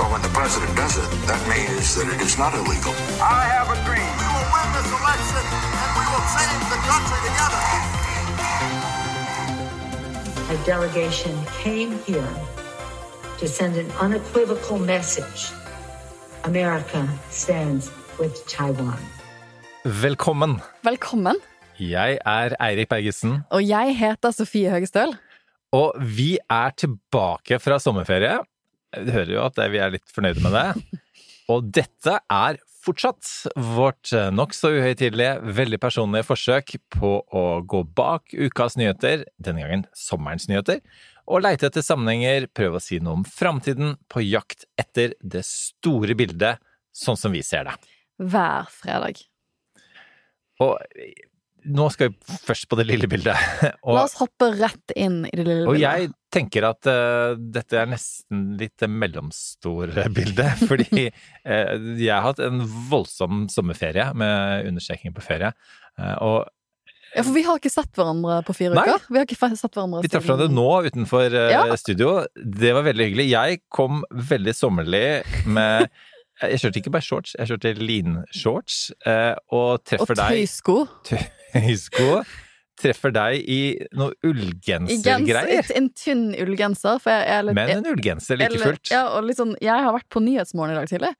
But when the president does it, that means that it is not illegal. I have a dream. We will win this election and we will change the country together. A delegation came here to send an unequivocal message. America stands with Taiwan. Velkommen. Velkommen. Jeg er Eirik Bergesen, Og jeg heter Sofie Høgestøl. og vi er tilbake fra sommerferie. Du hører jo at vi er litt fornøyde med det. Og dette er fortsatt vårt nokså uhøytidelige, veldig personlige forsøk på å gå bak ukas nyheter, denne gangen sommerens nyheter, og leite etter sammenhenger, prøve å si noe om framtiden, på jakt etter det store bildet, sånn som vi ser det. Hver fredag. Og nå skal vi først på det lille bildet. Og, La oss hoppe rett inn i det lille og bildet. jeg tenker at uh, dette er nesten litt bildet, fordi uh, jeg har hatt en voldsom sommerferie, med understreking på ferie. Uh, og Ja, for vi har ikke sett hverandre på fire Nei. uker. Vi har ikke sett hverandre vi traff hverandre nå utenfor Ja. studio. Det var veldig hyggelig. Jeg kom veldig sommerlig med Jeg kjørte ikke bare shorts, jeg kjørte linshorts, og treffer deg Og tøysko. tøysko. Treffer deg i noe ullgensergreier. en tynn ullgenser. Er Men en ullgenser like fullt. Ja, og sånn, jeg har vært på Nyhetsmorgen i dag tidlig.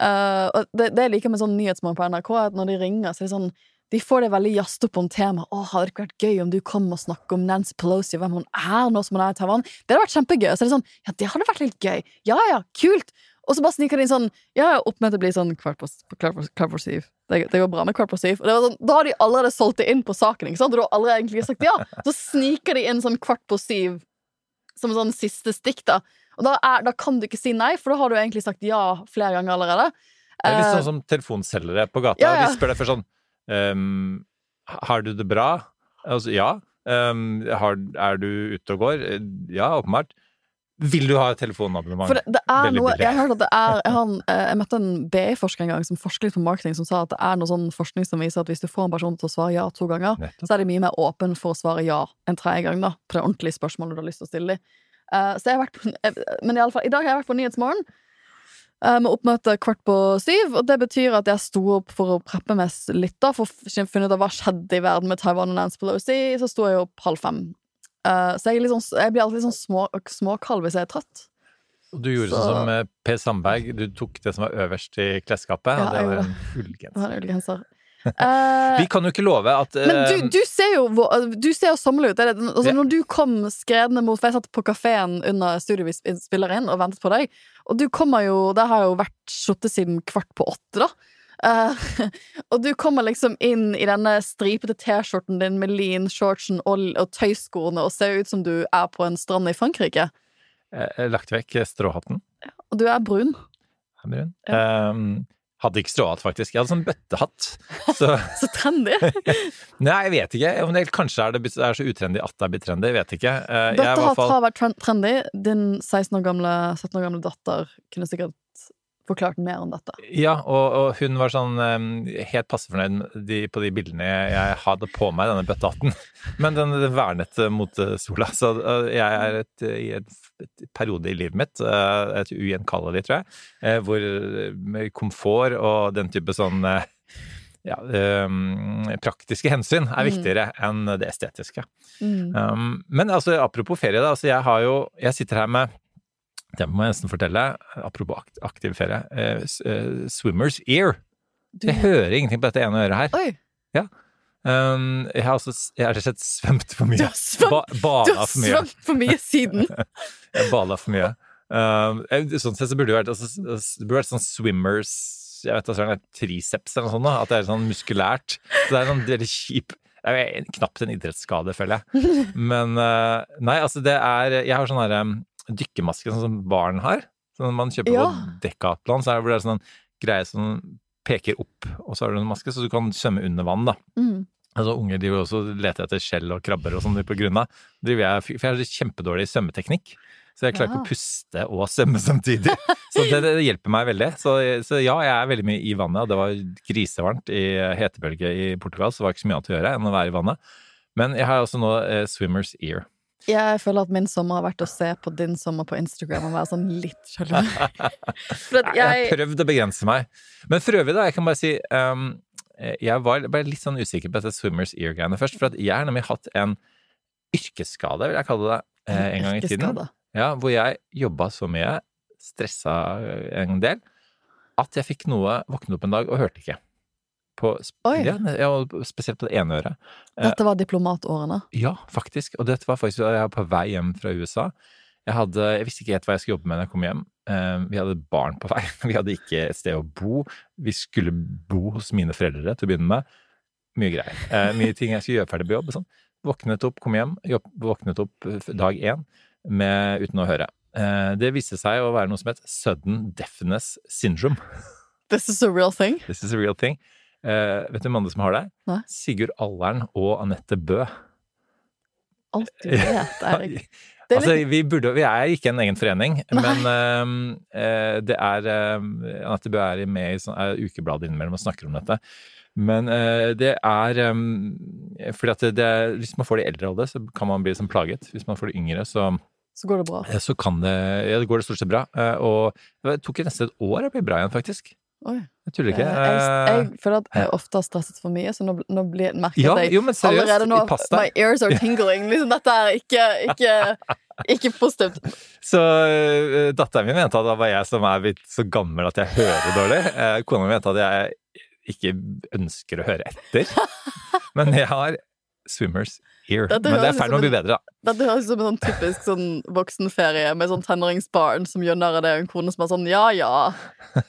Uh, og det, det jeg liker med sånn Nyhetsmorgen på NRK, at når de ringer, så er det sånn de får det veldig jazzet opp om temaet. Å, hadde det ikke vært gøy om du kom og snakket om Nancy Pelosi og hvem hun er nå som hun er i Taiwan? Det hadde vært kjempegøy. Så er det sånn, ja, det hadde vært litt gøy. Ja, ja, kult. Og så bare sniker de inn sånn, ja, ja, oppmøtet blir å bli sånn kvart på, syv. Det, det går bra med kvart på syv. Og det var sånn, da har de allerede solgt det inn på saken, ikke sant? Og du har allerede egentlig sagt ja. Så sniker de inn sånn kvart på syv som sånn siste stikk, da. Og da, er, da kan du ikke si nei, for da har du egentlig sagt ja flere ganger allerede. Det er litt Eh, sånn som telefonselgere på gata. Ja, ja. De spør deg først sånn um, Har du det bra? Altså, ja. Um, har, er du ute og går? Eh, Ja, åpenbart. Vil du ha et telefonabonnement? For det, det er noe. Jeg har hørt at det er Jeg, har, eh, jeg møtte en BI-forsker en gang som forsker litt på marketing, som sa at det er noe sånn forskning som viser at hvis du får en person til å svare ja to ganger, Nettopp. så er de mye mer åpen for å svare ja en tredje gang, da, på det ordentlige spørsmålet du har lyst til å stille dem. Uh, så jeg har vært på, men i alle fall, i dag har jeg vært på Nyhetsmorgen. uh, Med oppmøte kvart på syv, og det betyr at jeg sto opp for å preppe meg litt, da, for å finne ut av hva skjedde i verden med Taiwan og Nancy Pelosi. Så sto jeg opp halv fem. Eh, så jeg, sånn, jeg blir alltid litt sånn små, småkald hvis jeg er trøtt. Du gjorde Så- sånn som eh, Per Sandberg. Du tok det som var øverst i klesskapet, Ja, og det var en ullgenser. ullgenser. Uh, Vi kan jo ikke love at men eh, du, du ser jo Du ser jo sommerlig ut. Altså, yeah. Når du kom skredende mot For jeg satt på kafeen under studioet vi spiller inn, og ventet på deg. Og du kommer jo Det har jo vært sittet siden kvart på åtte, da. Eh, og du kommer liksom inn i denne stripete T-skjorten din med lean-shortsen og, og tøyskoene og ser ut som du er på en strand i Frankrike. eh, lagt vekk stråhatten. Og du er brun. Her, Brun. Ehm, hadde ikke stråhatt, faktisk. Jeg hadde sånn bøttehatt. Så Så trendy! Nei, jeg vet ikke. Om det, kanskje er det, er så utrendy at det er blitt trendy. Jeg vet ikke. Eh, jeg er i hvert har fall- fra vært tren- trendy. Din 16 år gamle, 17 år gamle datter kunne sikkert forklart mer om dette. Ja, og, og hun var sånn eh, helt passe fornøyd de, på de bildene jeg, jeg hadde på meg, denne bøttehatten. Men den, vernet mot eh, sola. Så eh, jeg er et, i en periode i livet mitt, eh, et ugjenkallelig, tror jeg, hvor komfort og den type sånn ja, um, praktiske hensyn er Mm. viktigere enn det estetiske. Mm. Um, men altså, apropos ferie, da. Altså, jeg har jo Jeg sitter her med Det må jeg nesten fortelle. Apropos aktiv ferie. uh, swimmers ear. Jeg hører ingenting på dette ene øret her. Oi! Um, jeg har altså jeg har slett svømt for mye. Du har svømt- Ba, Du har for mye. for mye siden! Jeg bada for mye. Um, sånn sett så burde det vært, altså, det burde vært sånn swimmers Jeg vet ikke, triceps eller noe sånt. At det er sånn muskulært. Så det er sånn veldig kjip jeg er knapt en idrettsskade, føler jeg. Men uh, nei, altså det er Jeg har sånn herre um, dykkermaske sånn som barn har. Sånn man kjøper Ja. på Decathlon, så er det sånn greie som peker opp, og så har du en maske, så du kan svømme under vann, da. Mm. Altså, unger driver også og leter etter skjell og krabber og sånn på grunna. Driver jeg, for jeg har kjempedårlig svømmeteknikk. Så jeg klarer ikke å puste og svømme samtidig. Så det, det hjelper meg veldig. Så, så ja, jeg er veldig mye i vannet, og det var grisevarmt i hetebølge i Portugal, så det var ikke så mye annet å gjøre enn å være i vannet. Men jeg har også nå eh, swimmers ear. Jeg føler at min sommer har vært å se på din sommer på Instagram og være sånn litt sjalu. jeg... Jeg har prøvd å begrense meg. Men for øvrig, da, jeg kan bare si um, Jeg var bare litt sånn usikker på dette swimmers ear-greiene først. For at jeg har nemlig hatt en yrkesskade, vil jeg kalle det, eh, en gang i tiden. Ja, hvor jeg jobba så mye, stressa en del, at jeg fikk noe Våknet opp en dag og hørte ikke. På, ja, ja, spesielt på det ene øret. Eh, Dette var diplomatårene. Ja, faktisk. Og dette var faktisk da jeg var på vei hjem fra USA. Jeg, hadde, jeg visste ikke helt hva jeg skulle jobbe med når jeg kom hjem. Eh, Vi hadde barn på vei. Vi hadde ikke et sted å bo. Vi skulle bo hos mine foreldre til å begynne med. Mye greier. Eh, Mye ting jeg skulle gjøre ferdig på jobb. Sånn. Våknet opp, kom hjem, jobb, våknet opp dag én med, uten å høre. Det viste seg å være noe som het sudden deafness syndrome. This is a real thing. This is a real thing. Eh, vet du hvem andre som har det? Nei. Sigurd Allern og Anette Bø. Alt du vet, er Det Altså, vi, burde, vi er ikke en egen forening, men ehm, eh, det er um, Anette Bø er med i sånn, er ukebladet innimellom og snakker om dette. Men eh, det er um, fordi at det, det Hvis man får det i eldre alder, så kan man bli liksom plaget. Hvis man får det yngre, så, så går det bra. så kan det Ja, det går det stort sett bra. Og det tok nesten et år å bli bra igjen, faktisk. Oi. Jeg tuller ikke. Jeg, jeg føler at jeg ofte har stresset for mye, så nå, nå blir, jeg jeg ja, jeg jo, men seriøst, allerede nå. My ears are tingling. Liksom, dette er ikke, ikke, ikke positivt. Så uh, datteren min mente at det var jeg som er blitt så gammel at jeg hører dårlig. Uh, kona mi mente at jeg ikke ønsker å høre etter. Men jeg har swimmers ear. Men det er i ferd med å bli bedre, da. Dette høres ut som en sånn typisk sånn voksenferie med sånn tenåringsbarn som gjør narr av det, og en kone som er sånn ja ja.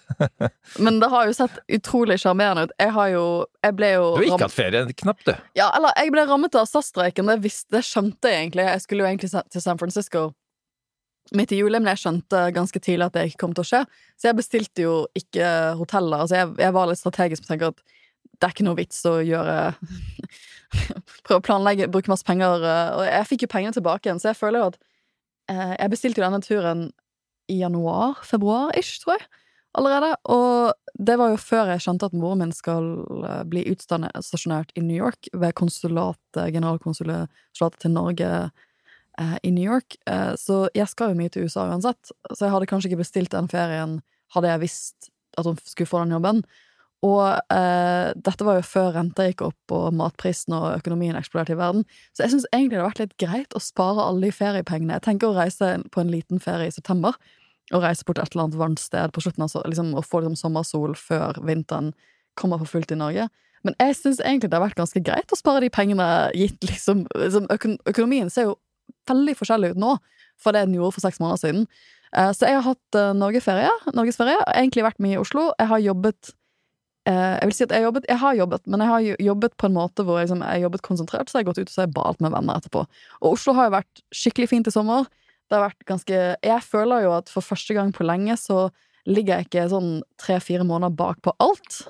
Men det har jo sett utrolig sjarmerende ut. Jeg har jo Jeg ble jo Du har ikke hatt ferie knapt, du. Ja, eller jeg ble rammet av SAS-streiken. Det, det skjønte jeg egentlig. Jeg skulle jo egentlig til San Francisco midt i juli, men jeg skjønte ganske tidlig at det ikke kom til å skje. Så jeg bestilte jo ikke hoteller. Altså jeg, jeg var litt strategisk og tenker at det er ikke noe vits å gjøre Prøve å planlegge, bruke masse penger. eh, Og jeg fikk jo pengene tilbake igjen, så jeg føler jo at eh, Jeg bestilte jo denne turen i januar, februar-ish, tror jeg, allerede. Og det var jo før jeg skjønte at moren min skal eh, bli utstasjonert i New York ved konsulatet, generalkonsulatet til Norge eh, i New York. Eh, så jeg skal jo mye til USA uansett, så jeg hadde kanskje ikke bestilt den ferien hadde jeg visst at hun skulle få den jobben. Og eh, dette var jo før renta gikk opp og matprisen og økonomien eksploderte i verden. Så jeg syns egentlig det har vært litt greit å spare alle de feriepengene. Jeg tenker å reise på en liten ferie i september. Og reise bort til et eller annet varmt sted på slutten, altså, liksom, og få liksom, sommersol før vinteren kommer for fullt i Norge. Men jeg syns egentlig det har vært ganske greit å spare de pengene gitt liksom, liksom økon Økonomien ser jo veldig forskjellig ut nå fra det den gjorde for seks måneder siden. Eh, så jeg har hatt Norgeferie, norgesferie, og egentlig vært mye i Oslo. Jeg har jobbet eh, Jeg vil si at jeg jobbet, jeg har jobbet, men jeg har jobbet på en måte hvor jeg, liksom, jeg jobbet konsentrert, så jeg har gått ut og så har jeg balt med venner etterpå. Og Oslo har jo vært skikkelig fint i sommer. Det har vært ganske Jeg føler jo at for første gang på lenge så ligger jeg ikke sånn tre-fire måneder bak på alt.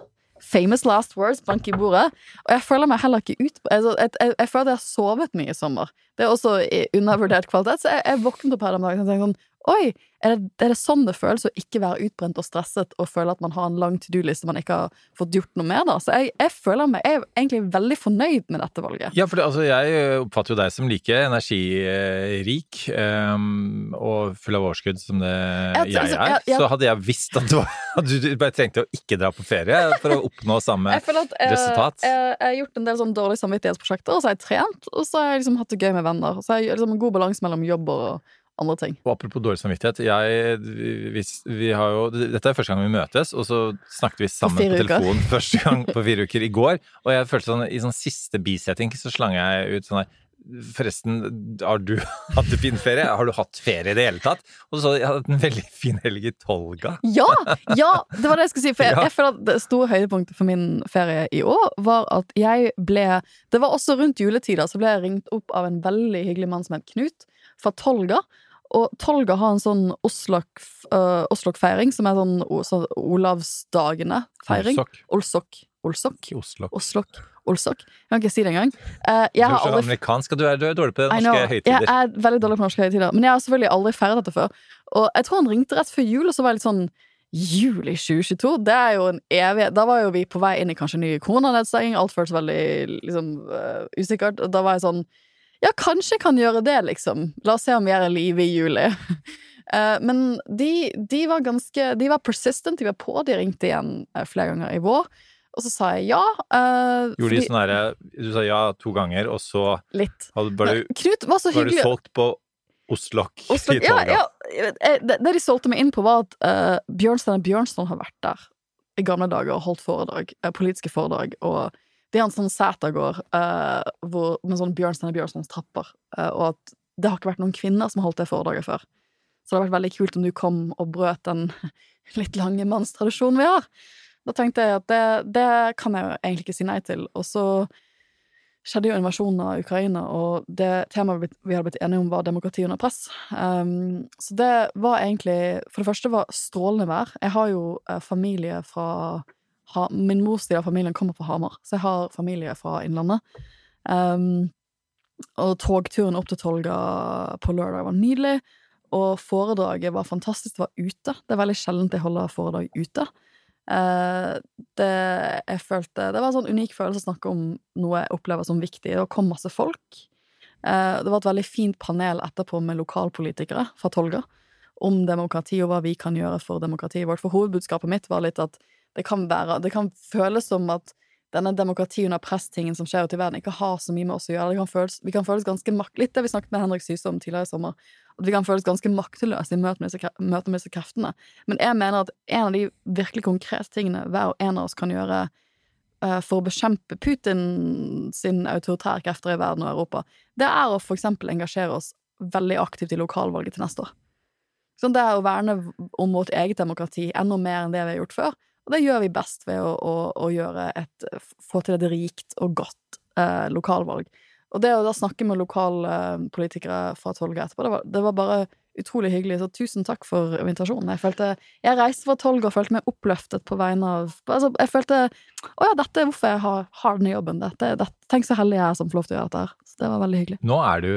Famous last words, bank i bordet. Og jeg føler meg heller ikke ut altså, jeg, jeg, jeg føler at jeg har sovet mye i sommer. Det er også undervurdert kvalitet. Så jeg, jeg våknet opp her den dagen og tenkte sånn Oi, er det, er det sånn det føles å ikke være utbrent og stresset og føle at man har en lang to do-liste man ikke har fått gjort noe med? da? Så jeg, jeg føler meg jeg er egentlig veldig fornøyd med dette valget. Ja, for det, altså, jeg oppfatter jo deg som like energirik um, og full av overskudd som det Jeg- jeg altså, er. jeg- Så hadde jeg visst at du, at du bare trengte å ikke dra på ferie for å oppnå samme at eh, resultat. Jeg, har gjort en del sånn dårlige samvittighetsprosjekter, og så har jeg trent, og så har jeg liksom hatt det gøy med venner. Så har jeg liksom en god balanse mellom jobb og andre ting. Og apropos dårlig samvittighet, jeg, vi, vi har jo, dette er første gang vi møtes, og så snakket vi sammen på, uker. telefon første gang på fire uker i går. Og jeg følte sånn, i sånn siste bisetting så slang jeg ut sånn her Forresten, har du hatt en fin ferie? Har du hatt ferie i det hele tatt? Og så jeg hadde en veldig fin helg i Tolga. Ja! ja, Det var det jeg skulle si. For jeg, jeg føler at det store høydepunktet for min ferie i år var at jeg ble Det var også rundt juletider, så ble jeg ringt opp av en veldig hyggelig mann som het Knut, fra Tolga. Og Tolga har en sånn Oslok-feiring, uh, som er sånn, sånn Olavsdagene-feiring. Olsok. Olsok. Olsok? Oslok. Olsok. Jeg kan ikke si det engang. Uh, Du er så amerikansk, og du er, du er dårlig på norske know. Jeg er veldig dårlig på norske høytider. Men jeg har selvfølgelig aldri feiret dette før. Og jeg tror han ringte rett før jul, og så var jeg litt sånn Juli 2022? Det er jo en evig Da var jo vi på vei inn i kanskje ny koronanedstenging. Alt føltes veldig liksom uh, usikkert. Og da var jeg sånn Ja, kanskje jeg kan gjøre det, liksom. La oss se om vi er i live i juli. Eh, men de, de var ganske De var persistent, de var på. De ringte igjen eh, flere ganger i vår. Og så sa jeg ja. Uh, Gjorde de sånn herre Du sa ja to ganger, og så Litt. var, du, Knut var så var du solgt på Oslok Oslok ja, ja, det, det de solgte meg inn på, var at uh, og Bjørnson har vært der i gamle dager og holdt foredrag, politiske foredrag. Og det er en sånn Sætergård uh, hvor- med sånn Bjørnstjerne Bjørnsons trapper. Uh, og at det har ikke vært noen kvinner som har holdt det foredraget før. Så det hadde vært veldig kult om du kom og brøt den litt lange mannstradisjonen vi har. Da tenkte jeg at det, det kan jeg jo egentlig ikke si nei til. Og så skjedde jo invasjonen av Ukraina, og det temaet vi- vi hadde blitt enige om, var demokrati under press. Um, så det var egentlig For det første var strålende vær. Jeg har jo eh, familie fra ha, Min mors side av familien kommer fra Hamar, så jeg har familie fra Innlandet. Um, og togturen opp til Tolga på lørdag var nydelig. Og foredraget var fantastisk. Det var ute. Det er veldig sjeldent jeg holder foredrag ute. Uh, det jeg følte Det var en sånn unik følelse å snakke om noe jeg opplever som viktig. Det kom masse folk. Uh, det var et veldig fint panel etterpå med lokalpolitikere fra Tolga om demokrati og hva vi kan gjøre for demokratiet vårt. For hovedbudskapet mitt var litt at det kan være Det kan føles som at denne demokrati under press-tingen som skjer ute i verden, ikke har så mye med oss å gjøre. Kan føles, vi kan føles ganske makt... Litt det vi snakket med Henrik Syse om tidligere i sommer. At vi kan føles ganske makteløse i møte med disse, møte med disse kreftene. Men jeg mener at en av de virkelig konkrete tingene hver og en av oss kan gjøre uh, for å bekjempe Putin sin autoritære krefter i verden og Europa, det er å for eksempel engasjere oss veldig aktivt i lokalvalget til neste år. Sånn, det er å verne om vårt eget demokrati enda mer enn det vi har gjort før. Og det gjør vi best ved å, å, å gjøre et, få til et rikt og godt eh, lokalvalg. Og det å da snakke med lokalpolitikere fra Tolga etterpå, det var, det var bare utrolig hyggelig. Så tusen takk for invitasjonen. Jeg følte, jeg reiste fra Tolga og følte meg oppløftet på vegne av altså, Jeg følte Å ja, dette er hvorfor jeg har, har denne jobben. Dette, dette, tenk så heldig jeg er som får lov til å gjøre dette her. Så det var veldig hyggelig. Nå er du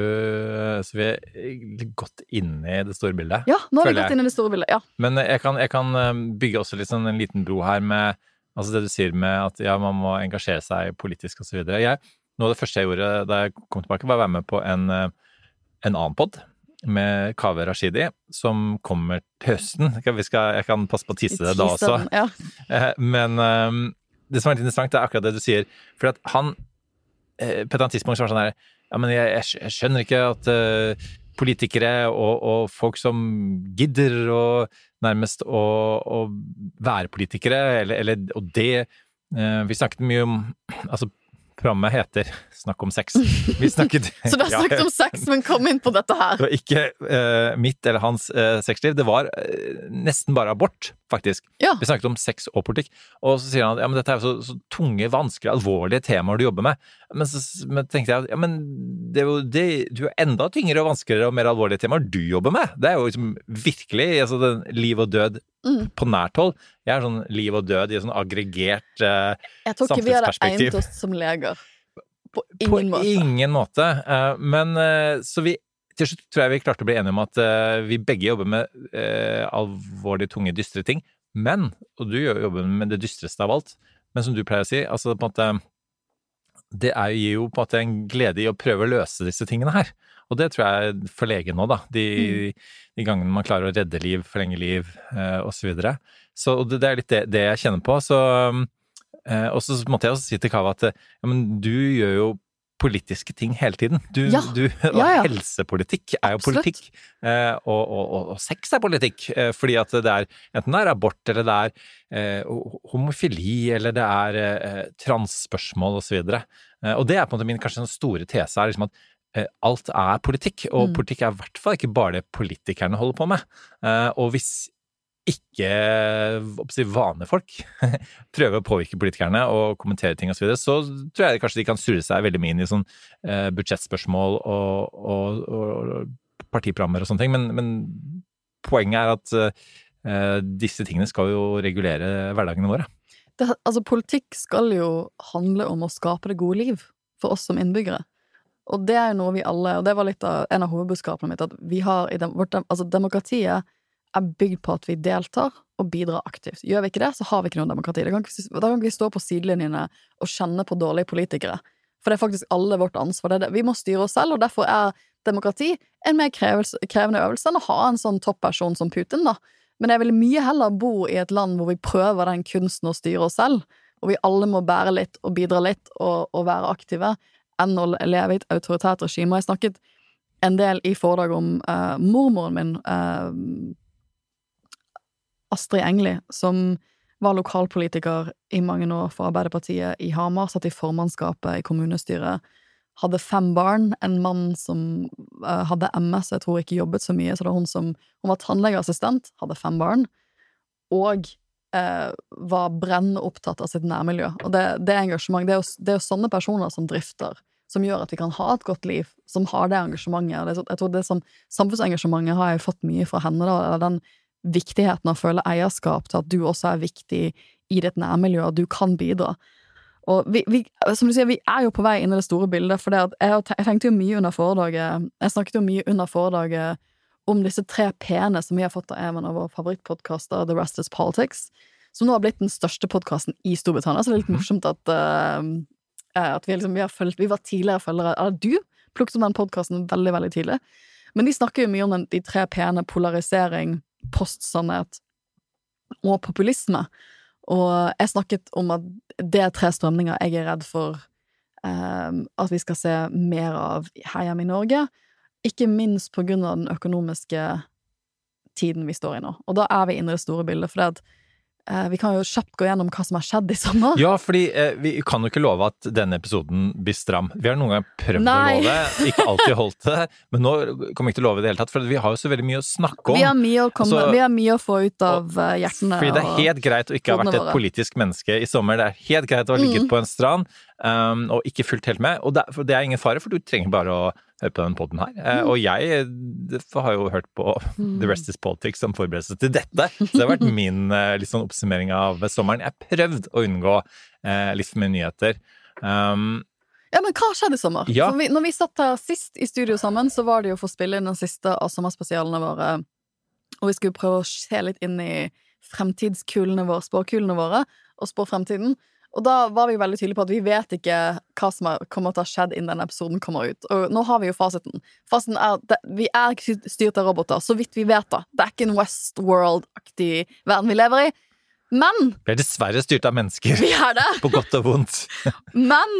så vi er godt inne i det store bildet. Ja, nå har vi godt gått inn i det store bildet. Ja. Men jeg kan, jeg kan eh, bygge også litt sånn en liten bro her med altså det du sier med at ja, man må engasjere seg politisk osv. Noe av det første jeg gjorde da jeg kom tilbake, var å være med på en, eh, en annen pod med Kaveh Rashidi, som kommer til høsten. Vi skal, jeg kan passe på å tisse det da også. Ja. Eh, Men um, det som er litt interessant, det er akkurat det du sier. For at han eh, på et annet tidspunkt så var det sånn her Ja, men jeg, jeg jeg skjønner ikke at uh, politikere og, og folk som gidder å nærmest å, å være politikere, eller, eller Og det uh, Vi snakket mye om Altså, programmet heter Snakk om sex. Vi snakket Så du har snakket om sex, men kom inn på dette her. det var ikke uh, mitt eller hans uh, sexliv, det var uh, nesten bare abort, faktisk. Ja. Vi snakket om sex og politikk, og så sier han at ja, men dette er jo så, så tunge, vanskelige, alvorlige temaer du jobber med. Men så men tenkte jeg at ja, men det er jo det, du er enda tyngre og vanskeligere og mer alvorlige temaer du jobber med. Det er jo liksom virkelig altså den liv og død Mm. på nært hold. Jeg er sånn liv og død i en sånn aggregert eh, Jeg tror ikke vi hadde Samfunnsperspektiv. egnet oss som leger. På På ingen måte. ingen måte. Eh, Men eh, så vi til slutt tror jeg vi klarte å bli enige om at uh, vi begge jobber med uh, alvorlig tunge, dystre ting. Men, og du jobber med det dystreste av alt, men som du pleier å si, altså på en måte Det gir jo på en måte en glede i å prøve å løse disse tingene her. Og det tror jeg for legen nå, da. De, de gangene man klarer å redde liv, forlenge liv eh, osv. Så, og det, det er litt det, det jeg kjenner på. Så Eh, og så måtte jeg også si til Kava at ja, men du gjør jo politiske ting hele tiden. Du, Ja. du, og Ja, ja. helsepolitikk er jo politikk. Eh, og, og, og, og sex er politikk. Eh, fordi at det er enten det er abort, eller det er eh, homofili, eller det er eh, transspørsmål osv. Eh, og det er på en måte min kanskje den store tese, er liksom at alt er politikk. Og Mm. politikk er i hvert fall ikke bare det politikerne holder på med. Og hvis ikke vanlige folk prøver å påvirke politikerne og kommentere ting osv., så, videre, så tror jeg kanskje de kan surre seg veldig mye inn i sånn eh, budsjettspørsmål og, og, og, og partiprogrammer og sånne ting, men, men poenget er at eh, disse tingene skal jo regulere hverdagene våre. det, altså, politikk skal jo handle om å skape det gode liv for oss som innbyggere. Og det er jo noe vi alle Og det var litt av en av hovedbudskapene mitt, at vi har i dem, vårt, Altså, demokratiet er bygd på at vi deltar og bidrar aktivt. Gjør vi ikke det, så har vi ikke noe demokrati. Da kan ikke, da kan vi stå på sidelinjene og kjenne på dårlige politikere. For det er faktisk alle vårt ansvar. Det det. Vi må styre oss selv, og derfor er demokrati en mer krevende øvelse enn å ha en sånn topperson som Putin, da. Men jeg vil mye heller bo i et land hvor vi prøver den kunsten å styre oss selv, og vi alle må bære litt og bidra litt og, og være aktive, enn å leve i et autoritært regime. Og jeg snakket en del i foredrag om uh, mormoren min, eh, Astrid Engli, som var lokalpolitiker i mange år for Arbeiderpartiet i Hamar, satt i formannskapet i kommunestyret, hadde fem barn, en mann som eh, hadde MS, jeg tror ikke jobbet så mye, så det var hun som Hun var tannlegeassistent, hadde fem barn, og eh, var brennende opptatt av sitt nærmiljø. Og det, det engasjement, det er, jo, det er jo sånne personer som drifter, som gjør at vi kan ha et godt liv, som har det engasjementet. Jeg tror det som Samfunnsengasjementet har jeg fått mye fra henne, da, eller den viktigheten av å føle eierskap til at du også er viktig i ditt nærmiljø, og du kan bidra. Og vi, vi, som du sier, vi er jo på vei inn i det store bildet, for det at jeg, jeg tenkte jo mye under foredraget Jeg snakket jo mye under foredraget om disse tre p-ene som vi har fått av en av våre favorittpodkaster, The Rest Is Politics, som nå har blitt den største podkasten i Storbritannia. Så det er litt morsomt at, eh, at vi, liksom, vi følt, Vi var tidligere følgere Eller du plukket opp den podkasten veldig, veldig tidlig. Men de snakker jo mye om den, de tre p-ene polarisering, postsannhet og populisme. Og jeg snakket om at det er tre strømninger jeg er redd for eh, at vi skal se mer av her hjemme i Norge. Ikke minst på grunn av den økonomiske tiden vi står i nå. Og da er vi inne i det store bildet, for det at vi kan jo kjapt gå gjennom hva som har skjedd i sommer. Ja, fordi eh, vi kan jo ikke love at denne episoden blir stram. Vi har noen ganger prøvd Nei. å love, ikke alltid holdt det, men nå kommer vi ikke til å love i det hele tatt, for vi har jo så veldig mye å snakke om. Vi har mye å, komme, Altså, vi har mye å få ut av og, hjertene. Fordi det er helt greit å ikke ha vært et politisk menneske i sommer. Det er helt greit å ha ligget Mm. på en strand um, og ikke fulgt helt med. Og det, det er ingen fare, for du trenger bare å høre på den poden her. Eh, Mm. og jeg eh, har jo hørt på The Rest Is Politics som forberedelse til dette. Så det har vært min eh, litt sånn oppsummering av sommeren. Jeg har prøvd å unngå eh, litt for mye nyheter. Um, Ja, men hva skjedde i sommer? Ja. Vi, når vi satt her sist i studio sammen, så var det jo for å spille inn den siste av sommerspesialene våre, og vi skulle prøve å se litt inn i fremtidskulene våre, spåkulene våre, og spå fremtiden. Og da var vi veldig tydelige på at vi vet ikke hva som er- kommer til å ha skjedd innen denne episoden kommer ut. Og nå har vi jo fasiten. Fasiten er at vi er ikke styrt av roboter, så vidt vi vet, da. Det er ikke en Westworld-aktig verden vi lever i. Men vi er dessverre styrt av mennesker, vi er det! på godt og vondt. Men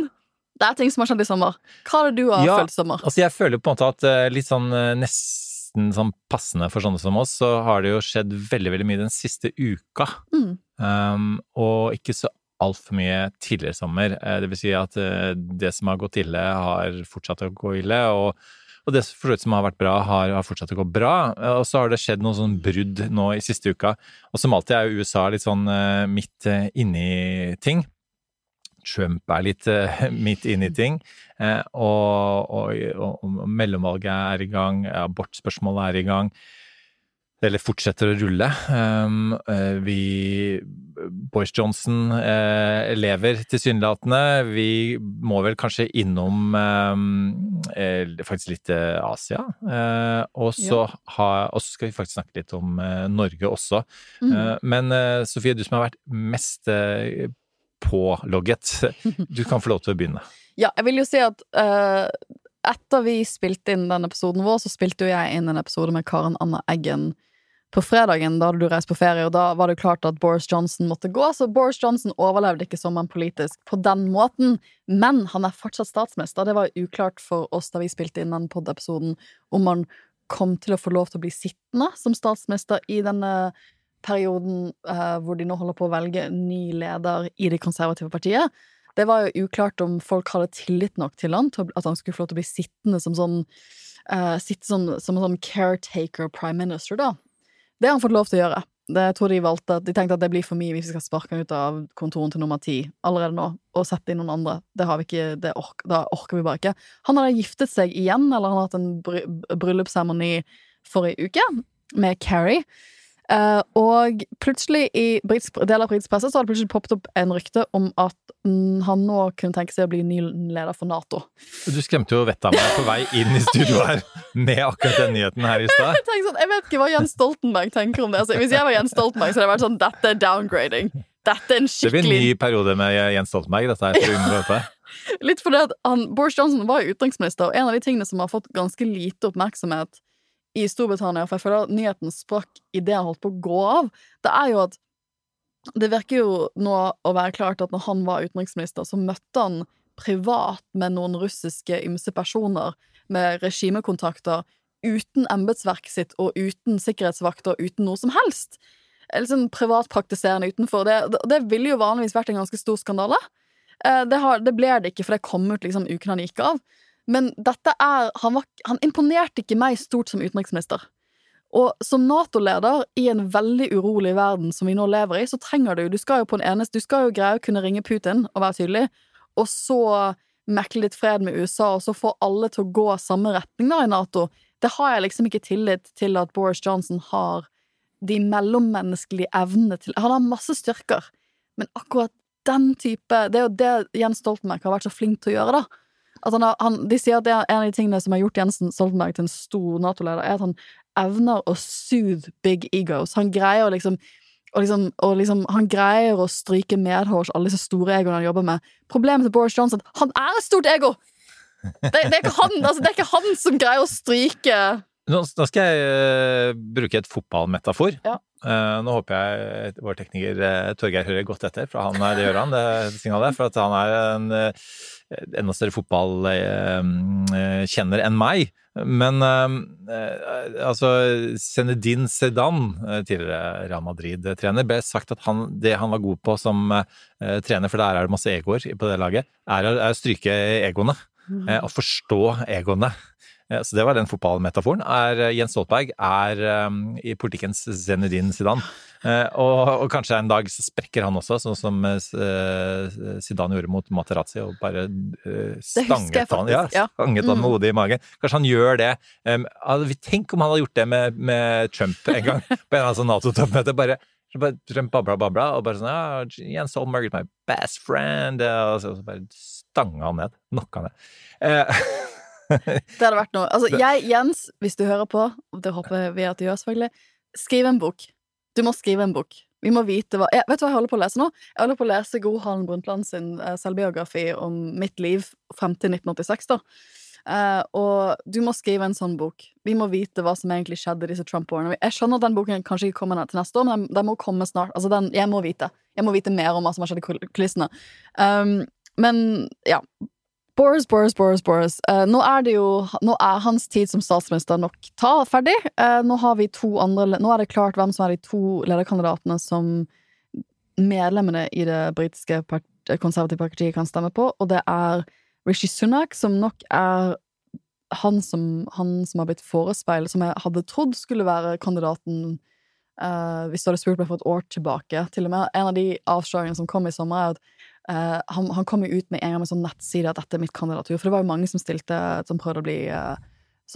det er ting som har skjedd i sommer. Hva er det du har Ja, følt i sommer? Altså, jeg føler på en måte at eh, litt sånn eh, nesten sånn passende for sånne som oss, så har det jo skjedd veldig, veldig mye den siste uka. Mm. Um, og ikke så altfor mye tidligere sommer. Eh, Det vil si at eh, det som har gått ille, har fortsatt å gå ille, og, og det som har vært bra, har, har fortsatt å gå bra. Eh, Og så har det skjedd noen sånn brudd nå i siste uka. Og som alltid er jo USA litt sånn midt inni ting. Trump er litt midt inne i ting. Og, og, og mellomvalget er i gang, abortspørsmålet er i gang. Eller fortsetter å rulle. Um, vi Boris Johnson uh, lever tilsynelatende. Vi må vel kanskje innom um, faktisk litt Asia. Uh, og så ha- og så skal vi faktisk snakke litt om uh, Norge også. Mm. Men Sofie, du som har vært mest pålogget, du kan få lov til å begynne. Ja, jeg vil jo si at etter vi spilte inn den episoden vår, så spilte jo jeg inn en episode med Karen Anna Eggen på fredagen. Da hadde du reist på ferie, og da var det jo klart at Boris Johnson måtte gå. Så Boris Johnson overlevde ikke sommeren politisk på den måten, men han er fortsatt statsminister. Det var uklart for oss da vi spilte inn den pod-episoden, om han kom til å få lov til å bli sittende som statsminister i denne perioden eh, hvor de nå holder på å velge ny leder i det konservative partiet. Det var jo uklart om folk hadde tillit nok til han, til at han skulle få lov til å bli sittende som sånn eh, Sitte sånn, som en sånn caretaker prime minister, da. Det har han fått lov til å gjøre. det, tror de valgte at De tenkte at det blir for mye hvis vi skal sparke han ut av kontoren til nummer ti allerede nå, og sette inn noen andre. Det har vi ikke, det ork, da orker vi bare ikke. Han hadde giftet seg igjen, eller han har hatt en bry, bryllupsseremoni forrige uke med Carrie. Eh, og plutselig i brits, del av britisk presse så har det plutselig poppet opp en rykte om at mm, han nå kunne tenke seg å bli ny leder for Nato. Du skremte jo vettet av meg på vei inn i studio her med akkurat den nyheten her i stad. Jeg, sånn, jeg vet ikke hva Jens Stoltenberg tenker om det. Altså, hvis jeg var Jens Stoltenberg, så hadde det vært sånn Dette er downgrading. Dette er en Det blir en ny periode med Jens Stoltenberg, dette her. For å unngå dette. Litt fordi at han, Boris Johnson var jo utenriksminister, og en av de tingene som har fått ganske lite oppmerksomhet i Storbritannia, for jeg føler at nyheten sprakk idet han holdt på å gå av, det er jo at det virker jo nå å være klart at når han var utenriksminister, så møtte han privat med noen russiske ymse personer med regimekontakter uten embetsverket sitt og uten sikkerhetsvakter, uten noe som helst. Liksom privatpraktiserende utenfor. Det, det ville jo vanligvis vært en ganske stor skandale. Eh, Det, har, det ble det ikke, for det kom ut liksom uken han gikk av. Men dette er han, var, han imponerte ikke meg stort som utenriksminister. Og som Nato-leder i en veldig urolig verden som vi nå lever i, så trenger du Du skal jo på en eneste Du skal jo greie å kunne ringe Putin og være tydelig, og så mekle litt fred med USA, og så få alle til å gå samme retning da i Nato. Det har jeg liksom ikke tillit til at Boris Johnson har de mellommenneskelige evnene til Han har masse styrker, men akkurat den type Det er jo det Jens Stoltenberg har vært så flink til å gjøre, da. Han har, han, de sier at det er en av de tingene som har gjort Jensen Stoltenberg til en stor Nato-leder, er at han evner å soothe big egos. Han greier å liksom og liksom, og liksom, han greier å stryke medhårs alle disse store egoene han jobber med. Problemet til Boris Johnson han er et stort ego! Det, det, er han, altså, det er ikke han som greier å stryke Nå, skal jeg eh, bruke et fotballmetafor. Ja. Eh, nå håper jeg vår tekniker eh, Torgeir hører godt etter, for han er, det gjør han, det signalet. For at han er en eh, enda større fotballkjenner enn meg. Men eh, altså Zenedine Sedan, eh, tidligere Real Madrid-trener, ble sagt at han, det han var god på som eh, trener, for der er det masse egoer på det laget, er, å- stryke egoene. Eh, Å forstå egoene. Eh, Så det var den fotballmetaforen. Er, eh, Jens Stoltenberg er um, i politikkens Zenedine Zidane. Uh, og, og kanskje en dag så sprekker han også, sånn som uh, Zidane gjorde mot Materazzi, og bare uh, stanget han, ja, ja. stanget han Mm. med hodet i magen. Kanskje han gjør det. Um, tenk om han hadde gjort det med, med Trump en gang, på en eller annen sånn Nato-toppmøte. bare Trump babla babla, og bare sånn ja, Jens Holmberg is my best friend. Og så, så bare stanga han ned. Knocka han ned. Eh, Det hadde vært noe. Altså, jeg, Jens, hvis du hører på, og det håper vi at du gjør, selvfølgelig, skriv en bok. Du må skrive en bok. Vi må vite hva jeg, Vet du hva jeg holder på å lese nå? Jeg holder på å lese Gro Harlem Brundtland sin eh, selvbiografi om mitt liv frem til 1986, da. Uh, og du må skrive en sånn bok. Vi må vite hva som egentlig skjedde disse Trump-årene. Jeg skjønner at den boken kanskje ikke kommer til neste år, men den, den må komme snart. Altså, den, jeg må vite. Jeg må vite mer om hva som har skjedd i kul- kulissene. Um, men ja. Boris, Boris, Boris, Boris. Uh, nå er det jo Nå er hans tid som statsminister nok ta ferdig. Uh, nå har vi to andre Nå er det klart hvem som er de to lederkandidatene som medlemmene i det britiske part- konservative partiet kan stemme på, og det er Rishi Sunak, som nok er han som, han som har blitt forespeilet, som jeg hadde trodd skulle være kandidaten uh, hvis du hadde spurt meg for et år tilbake. Til og med en av de avsløringene som kom i sommer, er at eh, han, han kom jo ut med en gang med sånn nettside at dette er mitt kandidatur. For det var jo mange som stilte som prøvde å bli, uh,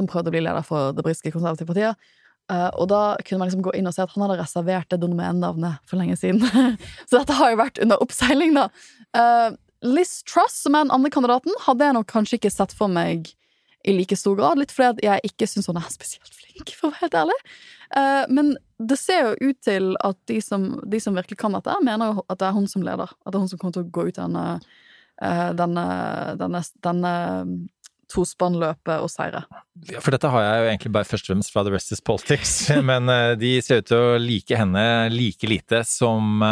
prøvde å bli leder for det britiske konservative partiet. Uh, og da kunne man liksom gå inn og se at han hadde reservert det domenenavnet for lenge siden. Så dette har jo vært under oppseiling, da. Liz Truss, som er den andre kandidaten, hadde jeg nok kanskje ikke sett for meg i like stor grad. Litt fordi jeg ikke syns hun er spesielt flink, for å være helt ærlig. Eh, men det ser jo ut til at de som, de som virkelig kan dette, mener jo at det er hun som leder. At det er hun som kommer til å gå ut denne, eh, denne, denne, denne tospannløpet og seire. Ja, For dette har jeg jo egentlig bare først og fremst fra The Rest is Politics, men eh, de ser ut til å like henne like lite som,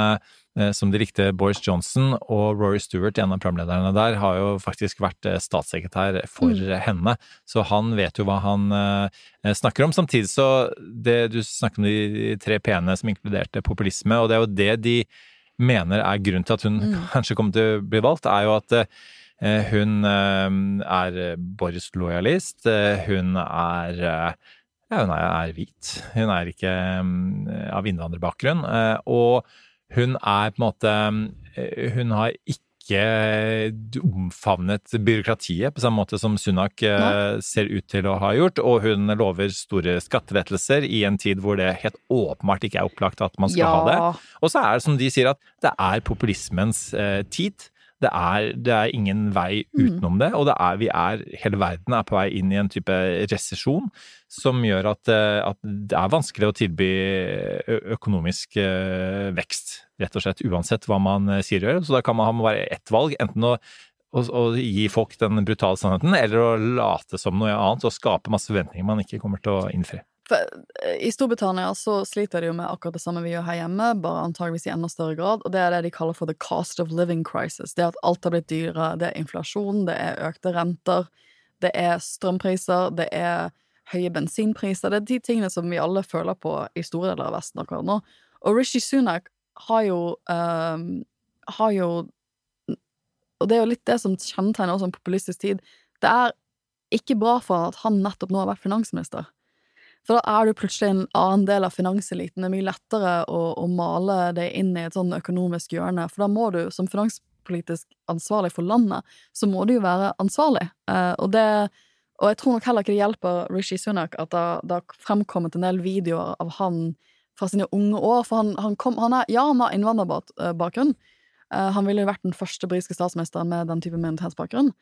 som de likte Boris Johnson, og Rory Stewart, en av programlederne der, har jo faktisk vært eh, statssekretær for henne, så han vet jo hva han eh, snakker om. Samtidig så, det du snakker om de tre p-ene som inkluderte populisme, og det er jo det de mener er grunnen til at hun kanskje kommer til å bli valgt, er jo at eh, hun eh, er Boris-lojalist. eh, Hun er Ja, hun er, er hvit. Hun er ikke mm, av innvandrerbakgrunn. eh, Og hun er på en måte eh, Hun har ikke omfavnet byråkratiet på samme måte som Sunak Nei. ser ut til å ha gjort, og hun lover store skattelettelser i en tid hvor det helt åpenbart ikke er opplagt at man skal Ja. ha det. Og så er det som de sier, at det er populismens eh, tid. Det er, det er ingen vei utenom det, og det er, vi er, hele verden er på vei inn i en type resesjon som gjør at, eh, at det er vanskelig å tilby økonomisk eh, vekst, rett og slett, uansett hva man eh, sier og gjør. Så da kan man ha bare ett valg, enten å, å gi folk den brutale sannheten, eller å late som noe annet og skape masse forventninger man ikke kommer til å innfri. Eh, I Storbritannia så sliter de jo med akkurat det samme vi gjør her hjemme, bare antageligvis i enda større grad, og det er det de kaller for the cost of living crisis. Det at alt har blitt dyrere, det er inflasjon, det er økte renter, det er strømpriser, det er høye bensinpriser, det er de tingene som vi alle føler på i store deler av Vesten akkurat nå. Og Rishi Sunak har jo um, har jo Og det er jo litt det som kjennetegner også en populistisk tid. Det er ikke bra for at han nettopp nå har vært finansminister. For da er du plutselig en annen del av finanseliten. Det er mye lettere å, å male det inn i et sånn økonomisk hjørne, for da må du, som finanspolitisk ansvarlig for landet, så må du jo være ansvarlig. Eh, og det og jeg tror nok heller ikke det hjelper Rishi Sunak at det har fremkommet en del videoer av han fra sine unge år. For han, han kom han er, Ja, han har innvandrerbakgrunn. Eh, han ville jo vært den første britiske statsministeren med den type minoritetsbakgrunn.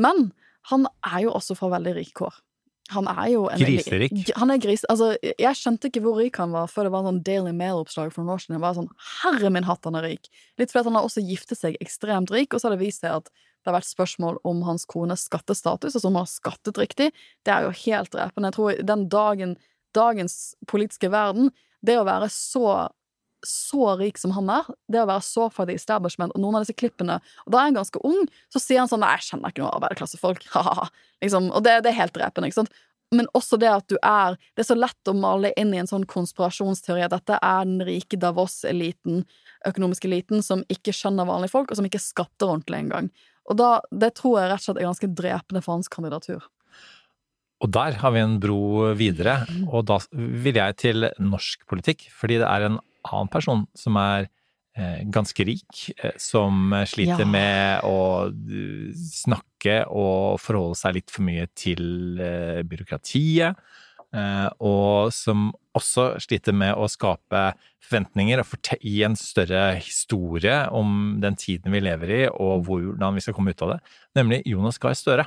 Men han er jo også fra veldig rike kår. Han er jo en Griserik. Han er gris... Altså, jeg skjønte ikke hvor rik han var før det var en sånn Daily Mail-oppslag for noen år siden. Jeg var sånn, herre min hatt, han er rik. Litt fordi han har også giftet seg ekstremt rik, og så har det vist seg at det har vært spørsmål om hans kones skattestatus, altså om han har skattet riktig. Det er jo helt drepende. Jeg tror den dagen, dagens politiske verden, det å være så så rik som han er, det å være så fattig establishment, og noen av disse klippene Og da er han ganske ung, så sier han sånn Nei, jeg kjenner ikke noen arbeiderklassefolk. Liksom, og det, det er helt drepende, ikke sant? Men også det at du er Det er så lett å male inn i en sånn konspirasjonsteori at dette er den rike Davos-eliten, økonomiske eliten, som ikke skjønner vanlige folk, og som ikke skatter ordentlig engang. Og da, det tror jeg rett og slett er ganske drepende for hans kandidatur. Og der har vi en bro videre, og da vil jeg til norsk politikk, fordi det er en annen person som er eh, ganske rik, eh, som sliter Ja. med å eh, snakke og forholde seg litt for mye til eh, byråkratiet, eh, og som også sliter med å skape forventninger og gi en større historie om den tiden vi lever i, og hvordan vi skal komme ut av det, nemlig Jonas Gahr Støre.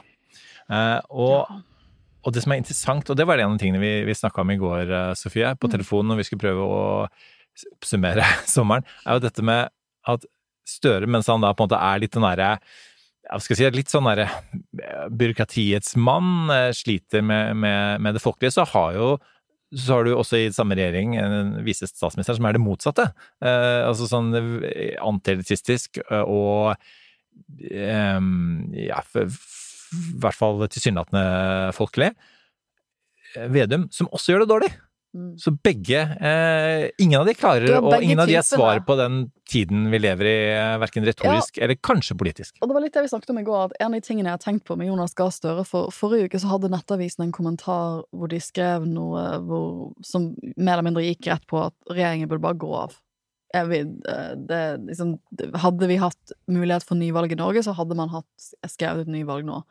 Eh, og og det som er interessant, og det var en av de tingene vi, vi snakka om i går, Sofie, på telefonen når vi skulle prøve å oppsummere sommeren, er jo dette med at Støre, mens han da på en måte er litt den derre skal si, litt sånn derre eh, byråkratiets mann, eh, sliter med, med, med det folkelige, så har jo så har du også i samme regjering en visestatsminister som er det motsatte. Eh, altså sånn antiretistisk eh, og eh, ja, i hvert fall tilsynelatende folkelig. Vedum, som også gjør det dårlig. Mm. Så begge eh, Ingen av de klarer, og ingen av de er svar på den tiden vi lever i, eh, verken retorisk eller kanskje politisk. Og det var litt det vi snakket om i går, at en av de tingene jeg har tenkt på med Jonas Gahr Støre For forrige uke så hadde Nettavisen en kommentar hvor de skrev noe hvor, som mer eller mindre gikk rett på at regjeringen burde bare gå av. Vil, eh, det, liksom, hadde vi hatt mulighet for nyvalg i Norge, så hadde man hatt skrevet et nyvalg nå.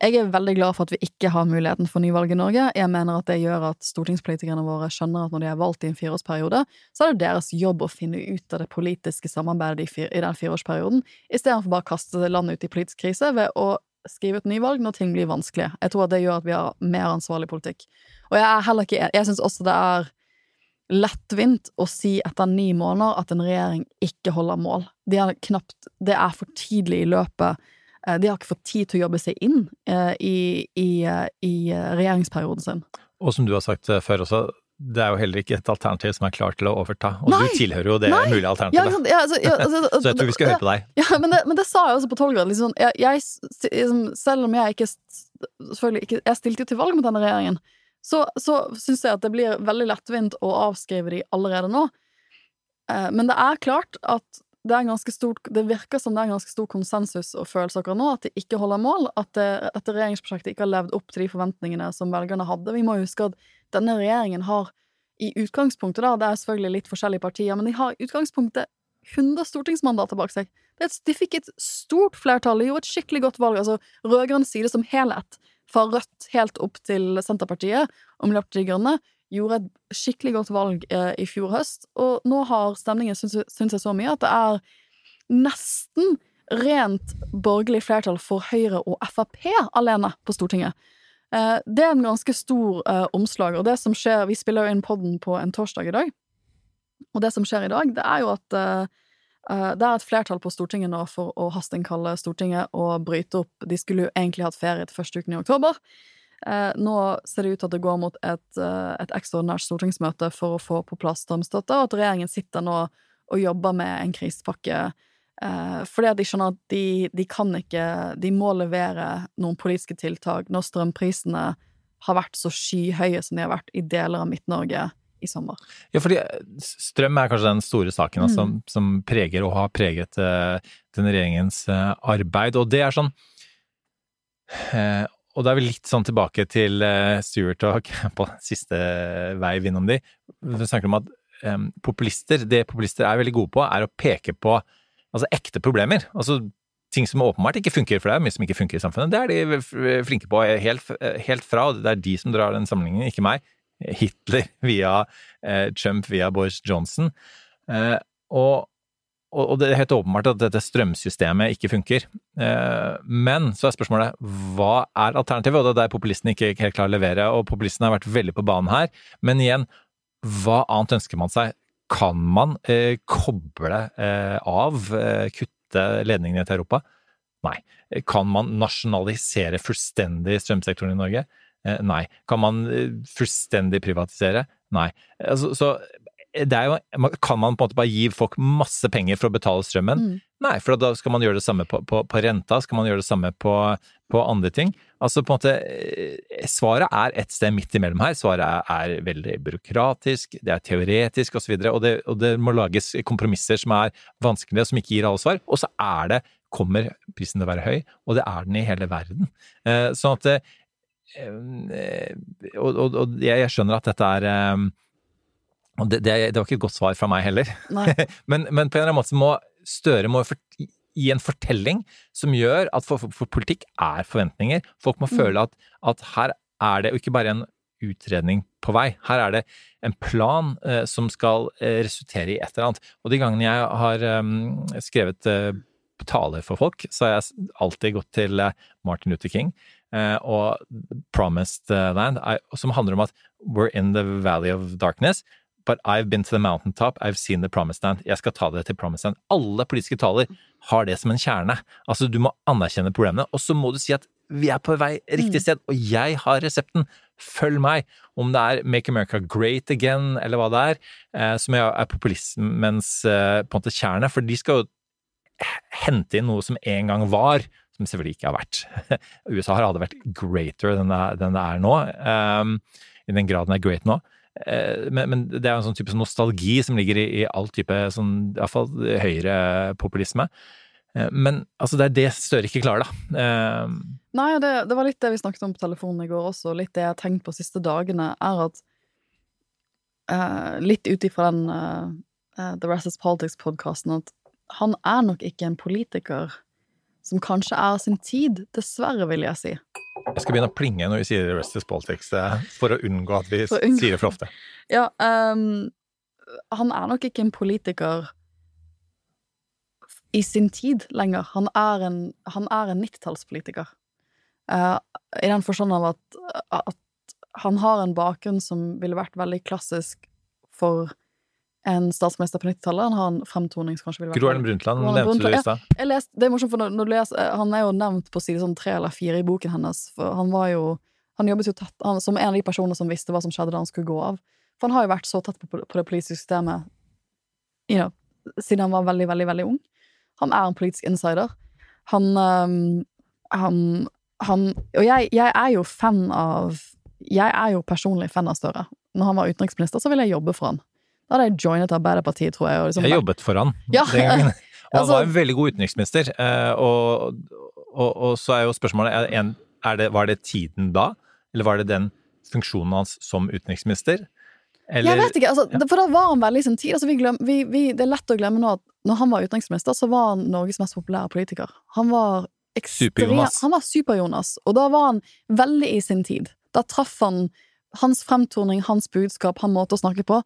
Jeg er veldig glad for at vi ikke har muligheten for nyvalg i Norge. Jeg mener at det gjør at stortingspolitikerne våre skjønner at når de er valgt i en fireårsperiode, så er det deres jobb å finne ut av det politiske samarbeidet i, den fireårsperioden, istedenfor bare å kaste landet ut i politisk krise ved å skrive et nyvalg når ting blir vanskelige. Jeg tror at det gjør at vi har mer ansvarlig politikk. Og jeg er heller ikke Jeg syns også det er lettvint å si etter ni måneder at en regjering ikke holder mål. De er knapt Det er for tidlig i løpet. Eh, De har ikke fått tid til å jobbe seg inn eh, i, i, eh, i regjeringsperioden sin. Og som du har sagt før også, det er jo heller ikke et alternativ som er klart til å overta. Og Nei! du tilhører jo det Nei! mulige alternativet. Ja, altså, ja, altså, Så jeg tror vi skal høre på deg. Ja, men det, men det sa jeg også på Tolgrad. Liksom, jeg, jeg, liksom, selv om jeg ikke Selvfølgelig ikke Jeg stilte jo til valg mot denne regjeringen. Så, så syns jeg at det blir veldig lettvint å avskrive de allerede nå. Men det er klart at det, stort, det virker som det er ganske stor konsensus og følelse akkurat nå, at det ikke holder mål, at det, dette regjeringsprosjektet ikke har levd opp til de forventningene som velgerne hadde. Vi må huske at denne regjeringen har i utgangspunktet, da, det er selvfølgelig litt forskjellige partier, men de har i utgangspunktet 100 stortingsmandater bak seg. De fikk et stort flertall, de gjorde et skikkelig godt valg. altså Rød-grønn side som helhet, fra Rødt helt opp til Senterpartiet og Miljøpartiet De Grønne, gjorde et skikkelig godt valg eh, i fjor høst, og nå har stemningen syns jeg så mye at det er nesten rent borgerlig flertall for Høyre og Frp alene på Stortinget. Eh, det er en ganske stor eh, omslag, og det som skjer Vi spiller jo inn podden på en torsdag i dag, og det som skjer i dag, det er jo at eh, eh, det er et flertall på Stortinget nå for å hasteinnkalle Stortinget og bryte opp De skulle jo egentlig hatt ferie til første uken i oktober. Eh, nå ser det ut til at det går mot et, eh, et ekstraordinært stortingsmøte for å få på plass strømstøtte, og at regjeringen sitter nå og jobber med en krisepakke. Eh, fordi at de skjønner at de, de kan ikke De må levere noen politiske tiltak når strømprisene har vært så skyhøye som de har vært i deler av Midt-Norge i sommer. Ja, fordi strøm er kanskje den store saken altså, som, som preger og har preget uh, denne regjeringens uh, arbeid. Og det er sånn uh, Og da er vi litt sånn tilbake til Stuart og på siste vei innom de. Vi snakker om at um, populister, det populister er veldig gode på, er å peke på altså, ekte problemer. Altså ting som åpenbart ikke funker, for det er mye som ikke funker i samfunnet. Det er de flinke på helt, helt fra, og det er de som drar den sammenligningen, ikke meg. Hitler via eh, Trump via Boris Johnson. Eh, og, og, det er helt åpenbart at dette strømsystemet ikke funker. Eh, men så er spørsmålet hva er alternativet? Og det er der populistene ikke helt klarer å levere, og populistene har vært veldig på banen her. Men igjen, hva annet ønsker man seg? Kan man eh, koble eh, av, eh, kutte ledningene til Europa? Nei. Kan man nasjonalisere fullstendig strømsektoren i Norge? Eh, nei. Kan man eh, fullstendig privatisere? Nei. Altså, så jo, kan man på en måte bare gi folk masse penger for å betale strømmen? Mm. Nei, for da skal man gjøre det samme på, på, på, renta, skal man gjøre det samme på, på andre ting. Altså på en måte eh, Svaret er et sted midt imellom her. Svaret er, er veldig byråkratisk, det er teoretisk osv., og, så og, det, og det må lages kompromisser som er vanskelige, som ikke gir alle svar. Og så er det kommer prisen til å være høy, og det er den i hele verden. Sånn at Eh, og, og, og jeg, skjønner at dette er eh, det, det, det, var ikke et godt svar fra meg heller. men, men, på en eller annen måte må Støre må gi en fortelling som gjør at for, for, for politikk er forventninger. Folk må mm. føle at, at, her er det og ikke bare en utredning på vei. Her er det en plan eh, som skal eh, resultere i et eller annet. Og de gangene jeg har um, skrevet eh, taler for folk, så har jeg alltid gått til Martin Luther King. Eh, og Promised eh, Land, som handler om at we're in the valley of darkness, but I've been to the mountaintop, I've seen the promised land. Jeg skal ta det til promised land. Alle politiske taler har det som en kjerne. Altså, du må anerkjenne problemene, og så må du si at vi er på vei riktig mm. sted, og jeg har resepten. Følg meg. Om det er Make America Great Again, eller hva det er, eh, som er populismens eh, på en måte kjerne, for de skal jo hente inn noe som en gang var, som selvfølgelig ikke har vært. USA har aldri vært greater det, det er nå, um, i den grad den er great nå. Uh, men, men, det er en sånn type nostalgi som ligger i, i all type sånn, iallfall høyrepopulisme. Uh, men altså, det er det Støre ikke klarer, da. Uh, Nei, det, det, var litt det vi snakket om på telefonen i går også, litt det jeg har tenkt på de siste dagene, er at uh, Litt ut ifra den The Rest is Politics-podkasten, at han er nok ikke en politiker som kanskje er sin tid, dessverre, vil jeg si. Jeg skal begynne å plinge når vi sier Restless Politics, eh, for å unngå at vi unngå. sier det for ofte. Ja, um, han er nok ikke en politiker i sin tid lenger. Han er en, han er en 90-tallspolitiker. Uh, I den forstand av at, at, han har en bakgrunn som ville vært veldig klassisk for en statsminister på 90-tallet. Han har en fremtoning som kanskje vil være Gro Harlem Brundtland nevnte du i stad. Ja, det er morsomt, for når, når leser, eh, Han er jo nevnt på side sånn tre eller fire i boken hennes. For han var jo Han jobbet jo tett han, som en av de personene som visste hva som skjedde da han skulle gå av. For han har jo vært så tett på, på det politiske systemet you know, siden han var veldig, veldig, veldig ung. Han er en politisk insider. Han um, Han, han Og jeg, jeg er jo fan av Jeg er jo personlig fan av Støre. Når han var utenriksminister, så ville jeg jobbe for han. Da hadde jeg joinet Arbeiderpartiet, tror jeg. Liksom, jeg jobbet for han ja, den gangen. Og han Altså- var en veldig god utenriksminister. eh, Og, og, og så er jo spørsmålet er det, Var det tiden da? Eller var det den funksjonen hans som utenriksminister? Eller, Jeg vet ikke, altså, ja. For da var han veldig sin tid. Altså, vi glem, vi, vi, det er lett å glemme nå at når han var utenriksminister, så var han Norges mest populære politiker. Han var Super-Jonas. Han var Super-Jonas, og da var han veldig i sin tid. Da traff han Hans fremtoning, hans budskap, han måte å snakke på,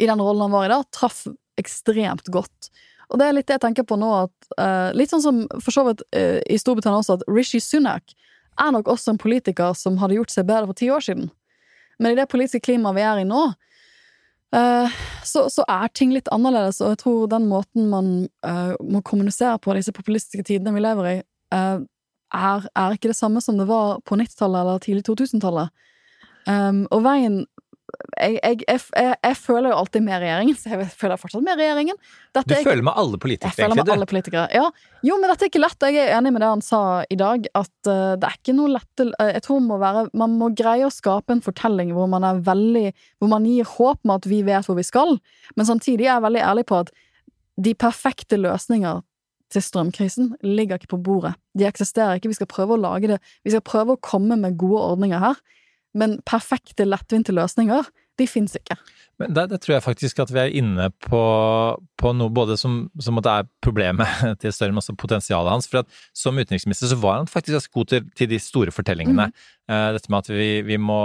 i den rollen han var i da, traff ekstremt godt. Og det er litt det jeg tenker på nå, at uh, litt sånn som for så vidt uh, i Storbritannia også, at Rishi Sunak er nok også en politiker som hadde gjort seg bedre for ti år siden. Men i det politiske klimaet vi er i nå, uh, så, så er ting litt annerledes, og jeg tror den måten man må kommunisere på disse populistiske tidene vi lever i, er, er ikke det samme som det var på 90-tallet eller tidlig 2000-tallet. Um, og veien jeg, jeg, jeg, jeg, jeg føler jo alltid med regjeringen, så jeg føler fortsatt med regjeringen. Dette Du er føler med alle jeg politikere, føler egentlig, med alle politikere. Ja. Jo, men dette er ikke lett. Jeg er enig med det han sa i dag, at uh, det er ikke noe lett uh, Jeg tror må, være, man må greie å skape en fortelling hvor man er veldig Hvor man gir håp med at vi vet hvor vi skal, men samtidig er jeg veldig ærlig på at de perfekte løsninger til strømkrisen ligger ikke på bordet. De eksisterer ikke. Vi skal prøve å lage det. Vi skal prøve å komme med gode ordninger her, men perfekte, lettvinte løsninger, de fins ikke. Men der, der tror jeg faktisk at vi er inne på, på noe både som, som er problemet til større, men også potensialet hans. For at som utenriksminister så var han faktisk ganske god til, til de store fortellingene. Eh, dette med at vi, vi må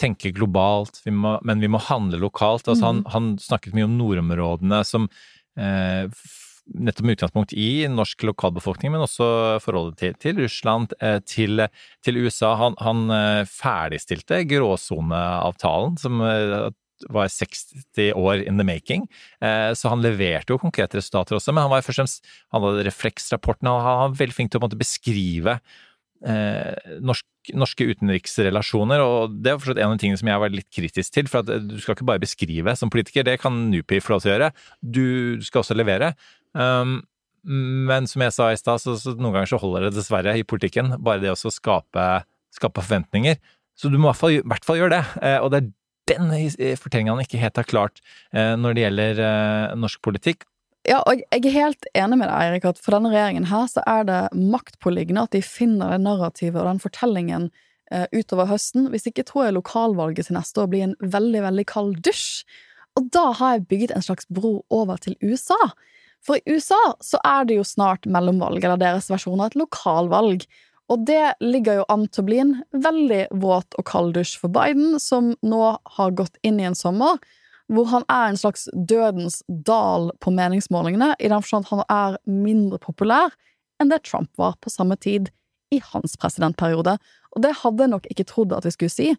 tenke globalt, vi må, men vi må handle lokalt. Altså han, han snakket mye om nordområdene som eh, nettopp med utgangspunkt i norsk lokalbefolkning, men også forholdet til, til Russland, eh, til, til USA. Han, han eh, ferdigstilte gråsoneavtalen, som eh, var 60 år in the making. Så han leverte jo konkrete resultater også, men han var først og fremst Han hadde refleksrapporten, han var veldig flink til å beskrive norsk, norske utenriksrelasjoner, og det forstått en av de tingene som jeg var litt kritisk til. For at du skal ikke bare beskrive som politiker, det kan NUPI få lov til å gjøre. Du skal også levere. Um, men som jeg sa i stad, så, så noen ganger så holder det dessverre i politikken. Bare det å skape, skape forventninger. Så du må i hvert fall, i hvert fall gjøre det. Eh, og det er den fortellingen han ikke helt har klart eh, når det gjelder eh, norsk politikk. Ja, og jeg er helt enig med deg, Eirik, at for denne regjeringen her så er det maktpåliggende at de finner det narrativet og den fortellingen eh, utover høsten. Hvis ikke tror jeg lokalvalget til neste år blir en veldig, veldig kald dusj. Og da har jeg bygget en slags bro over til USA. For i USA så er det jo snart mellomvalg, eller deres versjon av et lokalvalg. Og det ligger jo an til å bli en veldig våt og kald dusj for Biden, som nå har gått inn i en sommer hvor han er en slags dødens dal på meningsmålingene, i den forstand at han er mindre populær enn det Trump var på samme tid i hans presidentperiode. Og det hadde jeg nok ikke trodd at vi skulle si,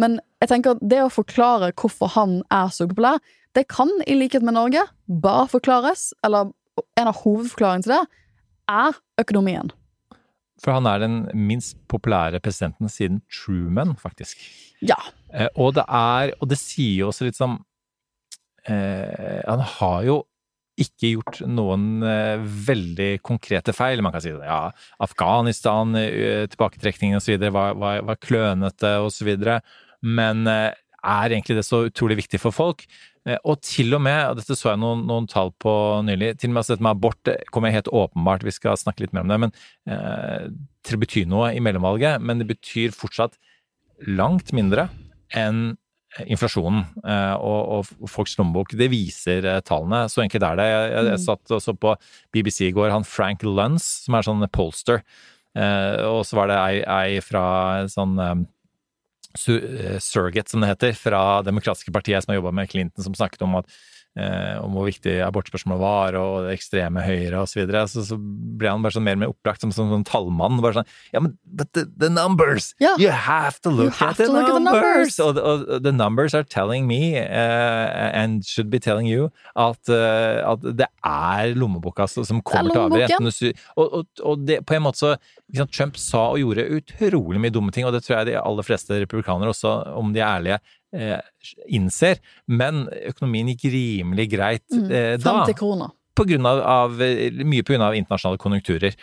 men jeg tenker at det å forklare hvorfor han er så populær, det kan, i likhet med Norge, bare forklares, eller en av hovedforklaringene til det, er økonomien. For han er den minst populære presidenten siden Truman, faktisk. Ja. Eh, og det er Og det sier jo også litt sånn eh, Han har jo ikke gjort noen eh, veldig konkrete feil. Man kan si ja, Afghanistan, eh, tilbaketrekningen osv. Var, var, var klønete osv. Men eh, er egentlig det så utrolig viktig for folk? Eh, og til og med, og dette så jeg noen, noen tall på nylig, til og med altså dette med abort kommer helt åpenbart, vi skal snakke litt mer om det, men eh, til å bety noe i mellomvalget, men det betyr fortsatt langt mindre enn inflasjonen eh, og, og folks lommebok. Det viser eh, tallene. Så enkelt er det. Jeg, jeg, jeg satt også på BBC i går, han Frank Luntz, som er sånn polster, og så var det ei, ei fra sånn surrogate, som det heter, fra demokratiske partiet som har jobba med Clinton, som snakket om at eh, om hvor viktig abortspørsmålet var, og det ekstreme høyre osv. Så, videre. så så ble han bare sånn mer og mer opplagt som som sånn tallmann. Bare sånn Ja, men but the, the numbers! Yeah. You have to look, have at, the look at the numbers. Og, og the numbers are telling me, uh, and should be telling you, at, uh, at det er lommeboka som som kommer til å avgjøre. enten du sy- Og, og, og det, på en måte så sant, Trump sa og gjorde utrolig mye dumme ting, og det tror jeg de aller fleste republikanere også, om de er ærlige, eh, innser. Men økonomien gikk rimelig greit eh, da Frem til korona. på grunn av, av, mye av internasjonale konjunkturer.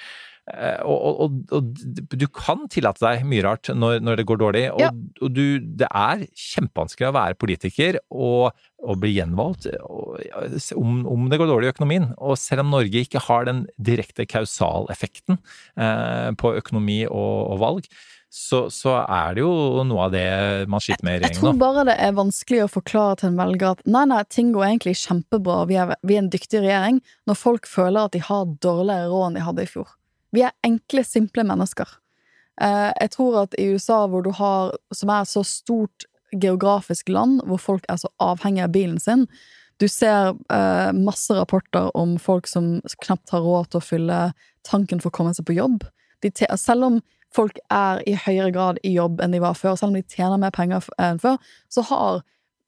Eh, Og, og, og, du kan tillate deg mye rart når, når det går dårlig, og, Ja. og du, det er kjempevanskelig å være politiker og, bli gjenvalgt om, om det går dårlig i økonomien. Og selv om Norge ikke har den direkte kausaleffekten eh, på økonomi og valg, så, så er det jo noe av det man sliter med i regjeringen. Jeg tror bare det er vanskelig å forklare til en velger at nei, nei, ting går egentlig kjempebra, vi er, vi er en dyktig regjering, når folk føler at de har dårligere råd enn de hadde i fjor. Vi er enkle, simple mennesker. Eh, jeg tror at i USA, hvor du har, som er så stort geografisk land, hvor folk er så avhengig av bilen sin, du ser eh, masse rapporter om folk som knapt har råd til å fylle tanken for å komme seg på jobb. Selv om folk er i høyere grad i jobb enn de var før, selv om de tjener mer penger enn før, så har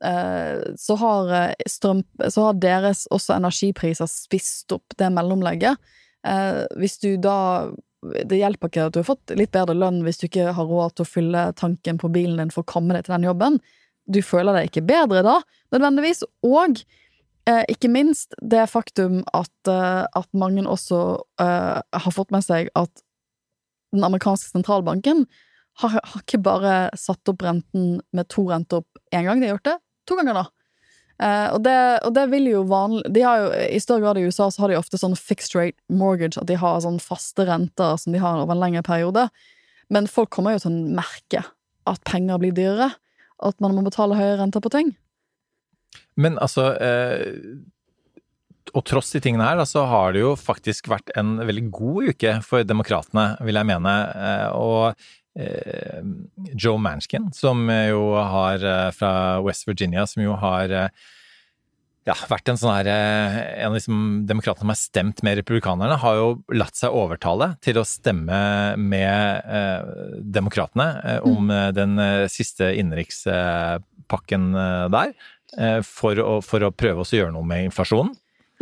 eh, så har, eh, strøm, så har deres også energipriser spist opp det mellomlegget. Eh, hvis du da Det hjelper ikke at du har fått litt bedre lønn hvis du ikke har råd til å fylle tanken på bilen din for å komme deg til den jobben. Du føler deg ikke bedre da, nødvendigvis. Og eh, ikke minst det faktum at, eh, at mange også eh, har fått med seg at den amerikanske sentralbanken har, har ikke bare satt opp renten med to renter opp én gang, de har gjort det to ganger, da. Eh, og, det, og det vil jo vanlig de har jo, I større grad i USA så har de ofte sånn fixed rate mortgage, at de har sånn faste renter som de har over en lengre periode. Men folk kommer jo til å merke at penger blir dyrere, at man må betale høye renter på ting. Men altså eh, Og tross de tingene her, så har det jo faktisk vært en veldig god uke for demokratene, vil jeg mene. Eh, og eh, Joe Manskin, som jo har eh, fra West Virginia, som jo har ja, vært en sånn her En av liksom demokratene som har stemt med republikanerne, har jo latt seg overtale til å stemme med eh, demokratene om mm. den siste innenrikspakken der. For å, for å prøve å gjøre noe med inflasjonen.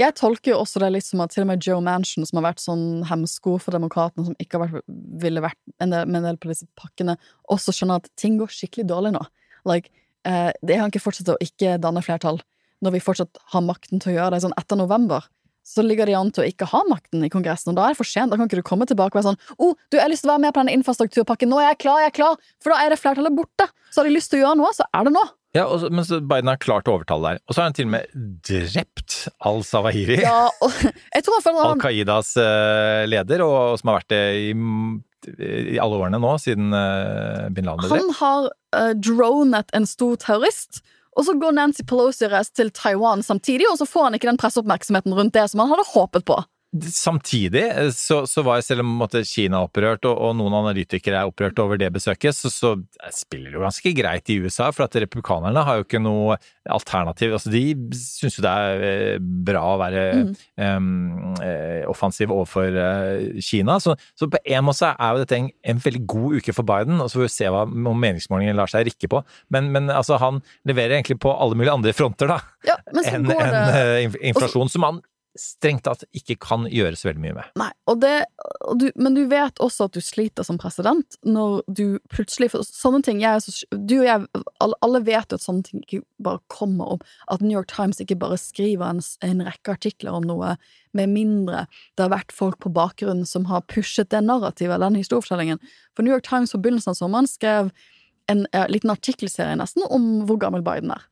Jeg tolker jo også det litt som at til og med Joe Manchin, som har vært sånn hemsko for demokratene, som ikke vært, ville vært en del, med en del på disse pakkene, også skjønner at ting går skikkelig dårlig nå. Like, eh, det kan ikke fortsette å ikke danne flertall når vi fortsatt har makten til å gjøre det. Sånn etter november så ligger de an til å ikke ha makten i Kongressen, og da er det for sent. Da kan ikke du komme tilbake og være sånn oh, du, jeg har lyst til å være med på denne infrastrukturpakken. Nå er jeg klar, jeg er klar! For da er det flertallet borte. Så har de lyst til å gjøre noe, så er det nå. Ja, og Men Biden har klart å overtale der. Og så har han til og med drept al-Sawahiri. Ja, han Al Qaidas eh, leder, og som har vært det i, i alle årene nå, siden eh, bin Laden ble drept. Han har uh, dronet en stor terrorist, og så går Nancy Pelosi og reiser til Taiwan samtidig, og så får han ikke den presseoppmerksomheten rundt det som han hadde håpet på. Samtidig eh, så, så var selv om måtte, Kina er opprørt, og, og noen analytikere er opprørt over det besøket, så, så spiller det jo ganske greit i USA, for at republikanerne har jo ikke noe alternativ. Altså, de syns jo det er eh, bra å være mm. um, offensiv overfor eh, Kina. Så, så på en måte er jo dette en, en veldig god uke for Biden, og så får vi se hva, om meningsmålingene lar seg rikke på. Men, men altså, han leverer egentlig på alle mulige andre fronter, da, Ja, enn en, eh, inflasjon, som han strengt tatt ikke kan gjøres veldig mye med. Nei, og det, og du, men du vet også at du sliter som president når du plutselig for Sånne ting jeg Du og jeg, alle vet jo at sånne ting ikke bare kommer opp. At New York Times ikke bare skriver en, en rekke artikler om noe, med mindre det har vært folk på bakgrunnen som har pushet det narrativet, eller den historiefortellingen. For New York Times på begynnelsen av sommeren skrev en en liten artikkelserie nesten om hvor gammel Biden er.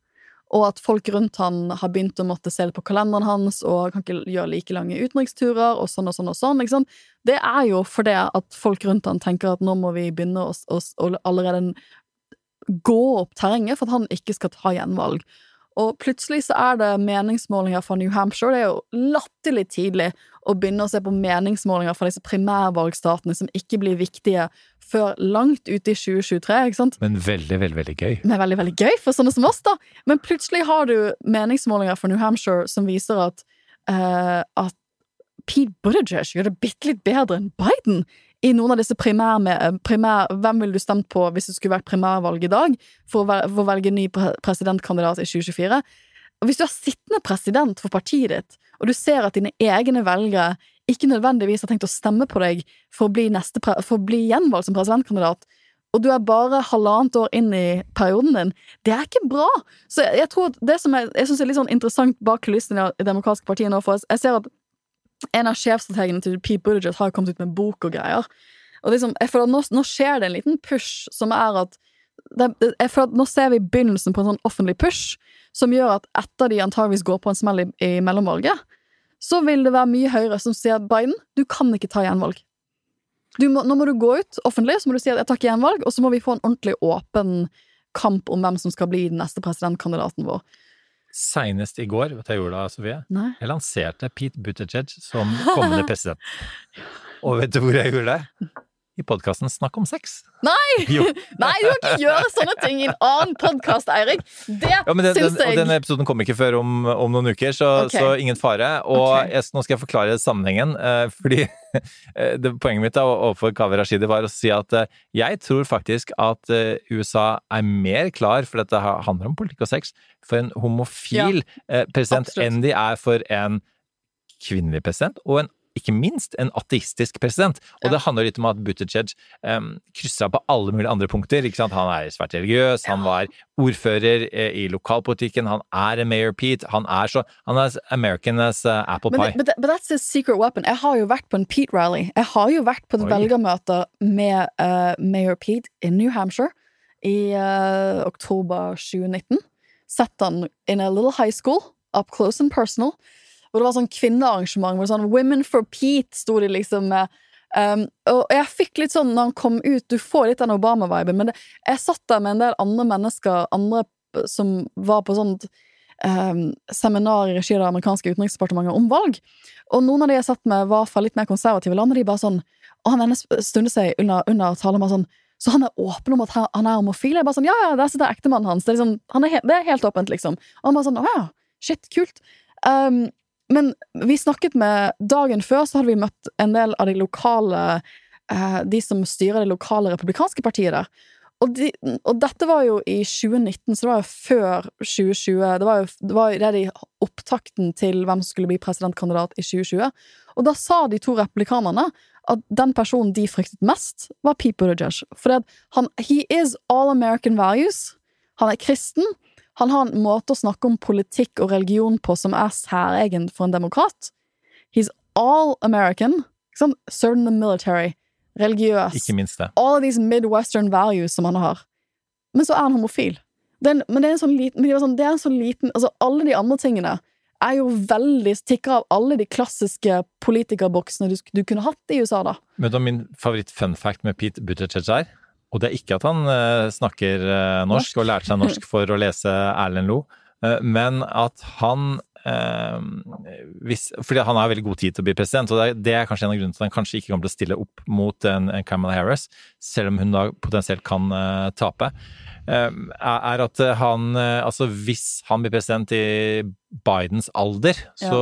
Og at folk rundt han har begynt å måtte se det på kalenderen hans, og kan ikke gjøre like lange utenriksturer, og sånn og sånn og sånn. liksom. Det er jo fordi at folk rundt han tenker at nå må vi begynne å, å, å allerede gå opp terrenget for at han ikke skal ta gjenvalg. Og plutselig så er det meningsmålinger fra New Hampshire. Det er jo latterlig tidlig å begynne å se på meningsmålinger fra disse primærvalgstatene som ikke blir viktige før langt ute i 2023, ikke sant? Men veldig, veldig, veldig gøy. Men veldig, veldig gøy for sånne som oss, da. Men plutselig har du meningsmålinger fra New Hampshire som viser at, uh, at Pete Buttigieg gjør det bitte litt bedre enn Biden i noen av disse primær, primær Hvem ville du stemt på hvis det skulle vært primærvalg i dag for for å velge ny presidentkandidat i 2024? Og Hvis du er sittende president for partiet ditt, og du ser at dine egne velgere ikke nødvendigvis har tenkt å stemme på deg for å bli, neste for å bli gjenvalgt som presidentkandidat, og du er bare halvannet år inn i perioden din, det er ikke bra. Så jeg, jeg tror at det som er, jeg synes er litt sånn interessant bak kulissene i Det demokratiske partiet nå, for jeg ser at En av sjefstrategene til Pete Buttigieg har kommet ut med bok og greier. Og liksom, jeg føler at nå, nå skjer det en liten push som er at det, jeg føler at Nå ser vi begynnelsen på en sånn offentlig push som gjør at etter de antageligvis går på en smell i, i mellomvalget, så vil det være mye Høyre som sier Biden, du kan ikke ta gjenvalg. Du må, nå må du gå ut offentlig så må du si at jeg tar ikke gjenvalg, og så må vi få en ordentlig åpen kamp om hvem som skal bli den neste presidentkandidaten vår. Seinest i går, vet du hva jeg gjorde da, Sofie? Nei. Jeg lanserte Pete Buttigieg som kommende president. Og vet du hvor jeg gjorde det? I podkasten Snakk om sex. Nei! Nei, du kan ikke gjøre sånne ting i en annen podkast, Eirik! Det Ja, den, syns og jeg denne episoden kommer ikke før om, om noen uker, så, okay. så ingen fare. Og okay. jeg, nå skal jeg forklare sammenhengen, eh, fordi eh, det, poenget mitt da, overfor Kaveh Rashidi var å si at eh, jeg tror faktisk at USA er mer klar, for dette ha- handler om politikk og sex, for en homofil eh, president absolutt. enn de er for en kvinnelig president, og en ikke minst en ateistisk president. Og Ja. det handler litt om at Buttigieg um, kryssa på alle mulige andre punkter. ikke sant? Han er svært religiøs, han var ordfører eh, i lokalpolitikken, han er en Mayor Pete, han er så Han er American as uh, apple pie. but, but that's his secret weapon. Jeg har jo vært på en Pete rally. Jeg har jo vært på et velgermøte med uh, Mayor Pete i New Hampshire i uh, oktober 2019. Sett han in a little high school, up close and personal. Hvor det var sånn kvinnearrangement hvor det sånn Women for Pete sto de liksom med. Um, og jeg fikk litt sånn når han kom ut Du får litt den Obama-viben, men det, jeg satt der med en del andre mennesker, andre som var på sånt um, seminar i regi av det amerikanske utenriksdepartementet om valg. Og noen av de jeg satt med, var fra litt mer konservative land, og de bare sånn Og han ene stundet seg under, under talen bare sånn Så han er åpen om at han er homofil? Jeg bare sånn Ja, ja, der sitter ektemannen hans. Det er, liksom, er, det er helt åpent, liksom. Og han bare sånn Å ja, shit, kult. Um, men vi snakket med Dagen før så hadde vi møtt en del av de lokale eh, De som styrer det lokale republikanske partiet der. Og, de, og dette var jo i 2019, så det var jo før 2020. Det var jo det, var det de opptakten til hvem som skulle bli presidentkandidat i 2020. Og da sa de to replikanerne at den personen de fryktet mest, var Pete Buttigieg. For han He is all American values. Han er kristen. Han har en måte å snakke om politikk og religion på som er særegen for en demokrat. He's all American. Ikke sant? Served the military. Religiøs. Ikke minst det. All of these midwestern values som han har. Men så er han homofil. Det er, en- men det er en sånn liten, men det sånn, det er en sånn liten Altså, alle de andre tingene er jo veldig stikker av alle de klassiske politikerboksene du, du kunne hatt i USA, da. Vet du hva min favoritt-funfact med Pete Buttigieg er? Og det er ikke at han eh, snakker eh, norsk og lærte seg norsk for å lese Erlend Lo, eh, men at han hvis, Fordi han har veldig god tid til å bli president, og det er, det er kanskje en av grunnene til at han kanskje ikke kommer til å stille opp mot en, en Kamala Harris, selv om hun da potensielt kan tape. er at han Altså, hvis han blir president i Bidens alder, Ja. så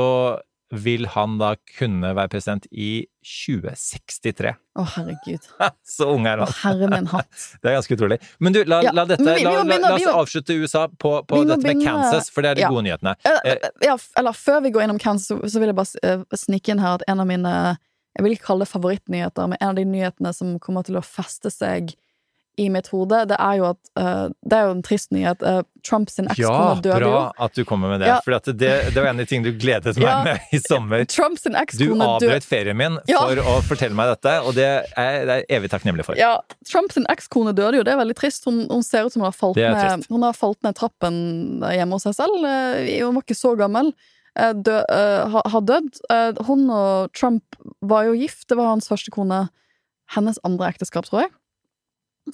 vil han da kunne være president i 2063. Å, herregud. Så ung er Å, han. herre min hatt. Det er ganske utrolig. Men du, la, Ja, la, dette, la, begynne- la oss må- avslutte USA på, på dette med Kansas, for det er de ja. gode nyhetene. Eh, Eh, ja, eller før vi går innom Kansas, så, så vil jeg bare eh, snike inn her at en av mine Jeg vil ikke kalle det favorittnyheter, men en av de nyhetene som kommer til å feste seg i mitt hode, det er jo at uh, Det er jo en trist nyhet. Uh, Trump sin ja, jo. Ja, bra at du kommer med det. Ja. For det, det var en av de tingene du gledet meg Ja. med i sommer. Trump sin Du ekskone døde avbrøt ferien min for å fortelle meg dette, og det er jeg evig takknemlig for. Ja, Trump sin ekskone døde jo, det er veldig trist. Hun, hun ser ut som hun har falt, ned, hun har falt ned trappen hjemme hos seg selv. Eh, Hun var ikke så gammel. Eh, Dø, uh, har, har dødd. Uh, Hun og Trump var jo gift, det var hans første kone. Hennes andre ekteskap, tror jeg.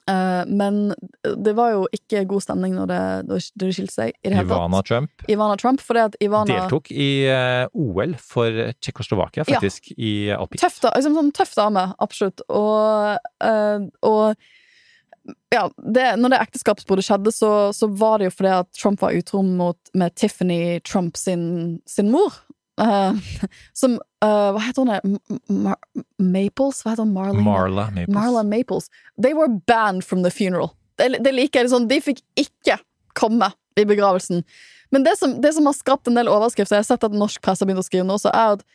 Eh, Men det var jo ikke god stemning når det, da de skilte seg. i det hele tatt. Ivana Trump Ivana Trump, Ivana deltok i eh, OL for Tsjekkoslovakia, Ja. faktisk, i alpint. Tøff, da, liksom, sånn tøff dame, absolutt. Og, eh, og ja, det, når det ekteskapsbruddet skjedde, så, så var det jo fordi at Trump var utro med Tiffany Trump sin, sin mor. Eh, som uh, Hva heter hun? Mar Maples? Hva heter hun? Marla Maples. Marla Maples. They were banned from the funeral. Det, det liker jeg. Sånn, de fikk ikke komme i begravelsen. Men det som, det som har skapt en del overskrifter, jeg har sett at norsk presse har begynt å skrive nå, så er at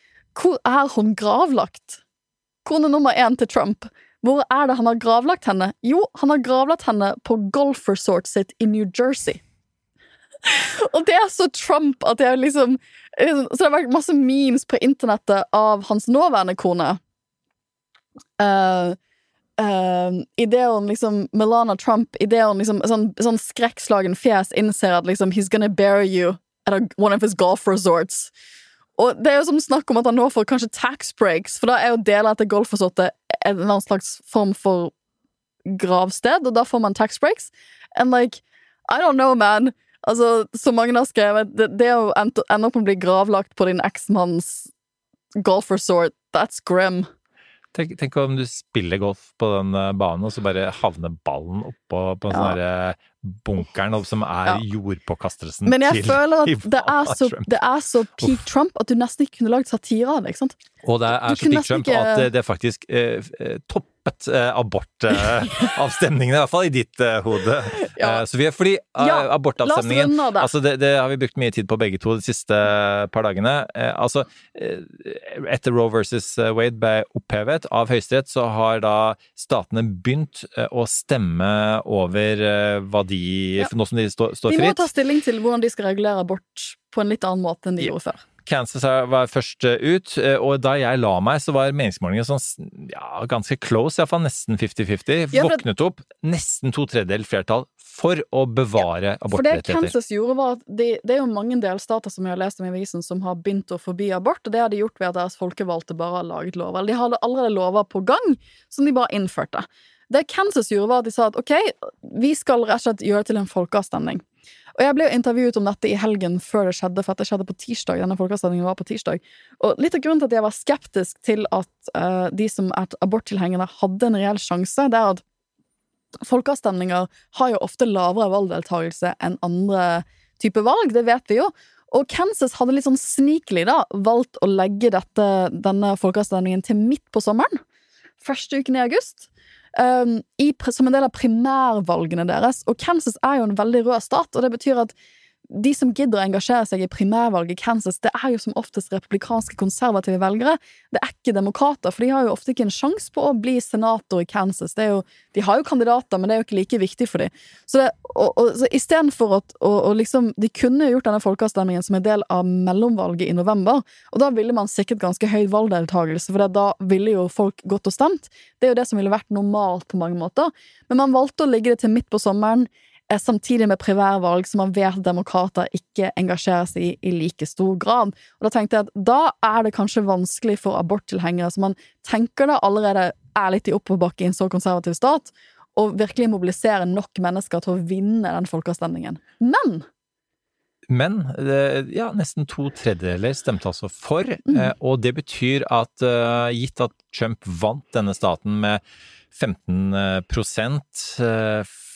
hvor er hun gravlagt? Kone nummer én til Trump. Hvor er det han har gravlagt henne? Jo, han har gravlagt henne på golfresortet sitt i New Jersey. Og det er så Trump at jeg liksom Så det har vært masse memes på internettet av hans nåværende kone. Uh, uh, Idet hun liksom Melana Trump Idet hun liksom sånn, sånn skrekkslagen fjes innser at liksom He's gonna bury you at a, one of his golf resorts. Og det er jo som snakk om at han nå får kanskje tax breaks, for da er jo deler etter golfresortet en eller annen slags form for gravsted, og da får man tax breaks. And like, I don't know, man. Altså, som mange har skrevet, det, det å ende opp med å bli gravlagt på din eksmanns golf resort, that's grim. Tenk, tenk om du spiller golf på den eh, banen, og så bare havner ballen oppå på en sånn Ja. derre bunkeren som er Ja. jordpåkastelsen Men jeg til føler at det er, så, det er så peak Trump at du nesten ikke kunne lagd satire av det. ikke sant? Og det Du er så kunne peak Trump ikke- at det- det faktisk eh, eh, abortavstemningene, eh, i hvert fall i ditt eh, hode. Ja. Eh, Sofie, fordi eh, Ja, la oss abortavstemningen det. altså det, det har vi brukt mye tid på begge to de siste par dagene. Eh, altså, eh, etter Roe versus Wade ble opphevet av Høyesterett, så har da statene begynt eh, å stemme over eh, hva de Ja. Nå som de står, står De må ta stilling til hvordan de skal regulere abort på en litt annen måte enn de Ja. gjorde før. Kansas var først eh, ut, eh, og da jeg la meg, så var meningsmålingene sånn ja, ganske close, iallfall nesten 50-50. Ja, Våknet opp nesten to tredjedel flertall for å bevare For det. Kansas gjorde, var at de, det er jo mange delstater som jeg har lest om i avisen, som har begynt å forby abort, og det har de gjort ved at deres folkevalgte bare har laget lover. Eller de hadde allerede lover på gang, som de bare innførte. Det Kansas gjorde, var at de sa at ok, vi skal rett og slett gjøre det til en folkeavstemning. Og jeg ble jo intervjuet om dette i helgen før det skjedde, for det skjedde på tirsdag. Denne folkeavstemningen var på tirsdag. Og litt av grunnen til at jeg var skeptisk til at uh, de som er aborttilhengere, hadde en reell sjanse, det er at folkeavstemninger har jo ofte lavere valgdeltakelse enn andre typer valg, det vet vi jo. Og Kansas hadde litt sånn snikelig da valgt å legge dette, denne folkeavstemningen til midt på sommeren. Første uken i august. Um, i, som en del av primærvalgene deres. Og Kansas er jo en veldig rød stat, og det betyr at de som gidder å engasjere seg i primærvalget i Kansas, det er jo som oftest republikanske konservative velgere. Det er ikke demokrater, for de har jo ofte ikke en sjanse på å bli senator i Kansas. Det er jo, de har jo kandidater, men det er jo ikke like viktig for dem. Så, det, og, og, så istedenfor at og, og liksom, De kunne gjort denne folkeavstemningen som en del av mellomvalget i november, og da ville man sikret ganske høy valgdeltakelse, for da ville jo folk gått og stemt. Det er jo det som ville vært normalt på mange måter. Men man valgte å legge det til midt på sommeren samtidig med primærvalg som man vet demokrater ikke engasjerer seg i i like stor grad. Og da tenkte jeg at da er det kanskje vanskelig for aborttilhengere, som man tenker da allerede er litt i oppoverbakke i en så konservativ stat, å virkelig mobilisere nok mennesker til å vinne den folkeavstemningen. Men Men eh, ja, nesten to tredjedeler stemte altså for, Mm. eh, og det betyr at eh, gitt at Trump vant denne staten med 15 prosent eh, f- eh,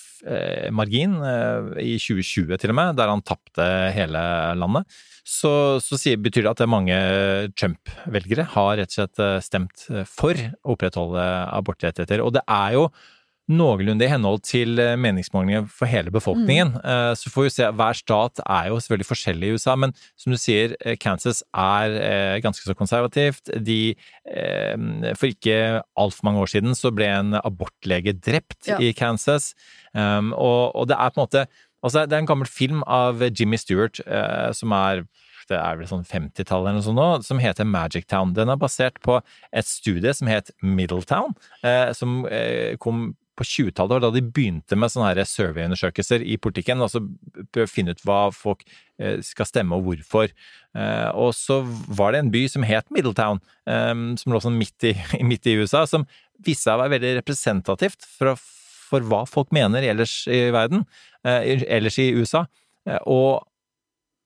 margin eh, i 2020 til og med, der han tapte hele landet, så, så betyr det at mange Trump-velgere har rett og slett eh, stemt eh, for å opprettholde abortrettigheter. Og det er jo noenlunde i henhold til eh, meningsmålinger for hele befolkningen. Mm. Så får vi se, hver stat er jo selvfølgelig forskjellig i USA, men som du sier, eh, Kansas er eh, ganske så konservativt. De, eh, for ikke altfor mange år siden så ble en abortlege drept Ja. i Kansas, um, og, det er på en måte Altså, det er en gammel film av Jimmy Stewart eh, som er det er vel sånn 50-tallet eller noe sånt nå, som heter Magic Town. Den er basert på et studie som het Middletown, eh, som eh, kom på 20-tallet, da de begynte med sånne surveyundersøkelser i politikken, altså prøve å finne ut hva folk eh, skal stemme og hvorfor. Eh, og så var det en by som het Middletown, eh, som lå sånn midt i, midt i USA, som viste seg å være veldig representativt for, for hva folk mener ellers i verden, ellers i USA. Og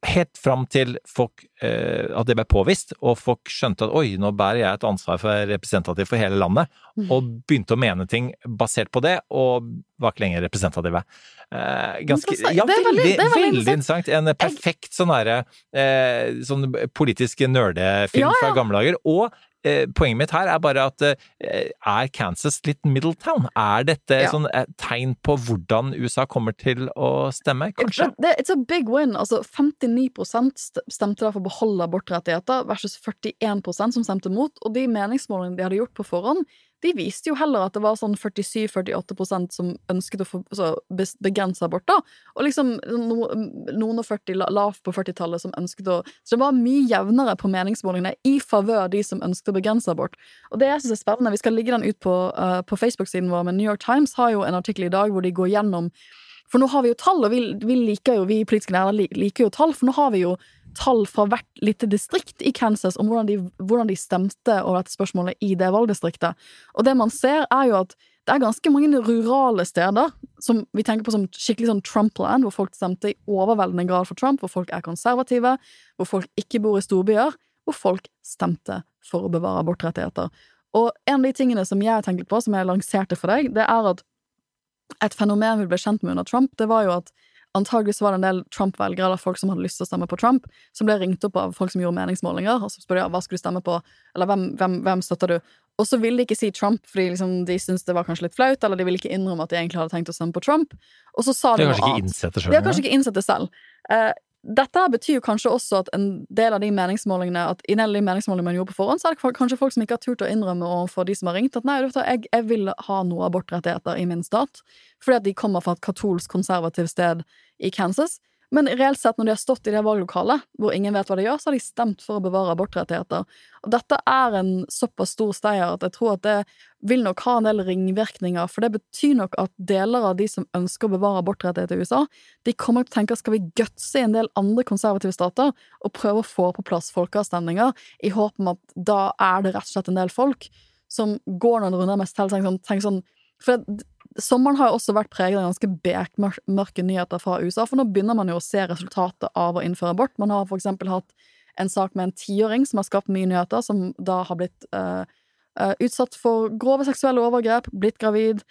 helt fram til folk, eh, at det ble påvist, og folk skjønte at oi, nå bærer jeg et ansvar for representativ for hele landet, og begynte å mene ting basert på det, og var ikke lenger representative. Eh, ganske, ja, er veldig, veldig- er interessant. En perfekt sånn derre eh, sånn politisk nerdefilm Ja, ja. fra gamle dager, og poenget mitt her er bare at eh, er Kansas litt Middletown? Er dette Ja. sånn et tegn på hvordan USA kommer til å stemme? Kanskje? Det, it's a big win. Altså 59 st- stemte da for å beholde abortrettigheter, versus 41% som stemte mot. Og de meningsmålingene de hadde gjort på forhånd, de viste jo heller at det var sånn 47-48% som ønsket å altså, begrense abort. da. Og liksom no, noen og 40 la- lavt på 40-tallet som ønsket å Så det var mye jevnere på meningsmålingene i favør de som ønsket å begrense abort. Og det jeg synes er spennende, Vi skal ligge den ut på, uh, på Facebook-siden vår, men New York Times har jo en artikkel i dag hvor de går gjennom For nå har vi jo tall, og vi, vi liker jo, vi politiske lærere liker jo tall, for nå har vi jo tall fra hvert lite distrikt i Kansas om hvordan de, hvordan de stemte over dette spørsmålet i det valgdistriktet. Og det man ser, er jo at det er ganske mange rurale steder som vi tenker på som skikkelig sånn Trump-land, hvor folk stemte i overveldende grad for Trump, hvor folk er konservative, hvor folk ikke bor i storbyer, hvor folk stemte for å bevare abortrettigheter. Og en av de tingene som jeg tenkte på, som jeg lanserte for deg, det er at et fenomen vi ble kjent med under Trump, det var jo at antageligvis var det en del Trump-velgere eller folk som hadde lyst til å stemme på Trump, som ble ringt opp av folk som gjorde meningsmålinger, og så spør de ja, hva skulle du stemme på, eller hvem, hvem, hvem støtter du? Og så ville de ikke si Trump, fordi liksom, de syntes det var kanskje litt flaut, eller de ville ikke innrømme at de egentlig hadde tenkt å stemme på Trump, og så sa De de har kanskje ikke innsett det De sjøl har kanskje ikke innsett det selv. Eh, dette betyr jo kanskje også at en del av de meningsmålingene At i del av de meningsmålingene man gjorde på forhånd, så er det kanskje folk som ikke har turt å innrømme overfor de som har ringt, at nei, du jeg, jeg vil ha noe abortrettigheter i min stat, fordi at de kommer fra et katolsk, konservativt sted i Kansas. Men reelt sett, når de har stått i det valglokalet, hvor ingen vet hva de gjør, så har de stemt for å bevare abortrettigheter. Og dette er en såpass stor steier at jeg tror at det vil nok ha en del ringvirkninger, for det betyr nok at deler av de som ønsker å bevare abortrettigheter i USA, de kommer til å tenke skal vi gutse en del andre konservative stater og prøve å få på plass folkeavstemninger, i håp om at da er det rett og slett en del folk som går noen runder mest til, tenker sånn, tenker sånn For det, sommeren har jo også vært preget av ganske bekmørke nyheter fra USA, for nå begynner man jo å se resultatet av å innføre abort. Man har eksempel hatt en sak med en tiåring som har skapt mye nyheter, som da har blitt uh, utsatt for grove seksuelle overgrep, blitt gravid,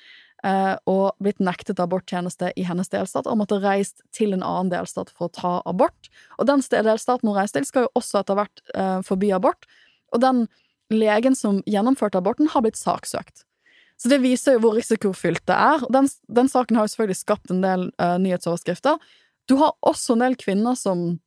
eh, og blitt nektet aborttjeneste i hennes delstat, og måtte reist til en annen delstat for å ta abort. Og den delstaten hun reiste til, skal jo også etter hvert forby abort, og den legen som gjennomførte aborten, har blitt saksøkt. Så det viser jo hvor risikofylt det er. Den, den saken har jo selvfølgelig skapt en del uh, nyhetsoverskrifter. Du har også en del kvinner som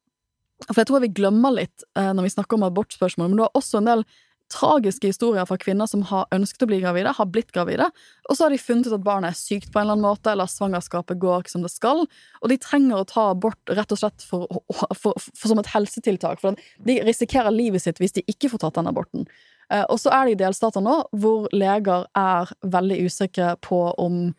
For jeg tror vi glemmer litt uh, når vi snakker om abortspørsmål, men du har også en del tragiske historier fra kvinner som har ønsket å bli gravide, har blitt gravide, og så har de funnet ut at barnet er sykt på en eller annen måte, eller svangerskapet går ikke som det skal, og de trenger å ta abort rett og slett for, for, for, som et helsetiltak, for de risikerer livet sitt hvis de ikke får tatt den aborten. Eh, og så er det i delstater nå hvor leger er veldig usikre på om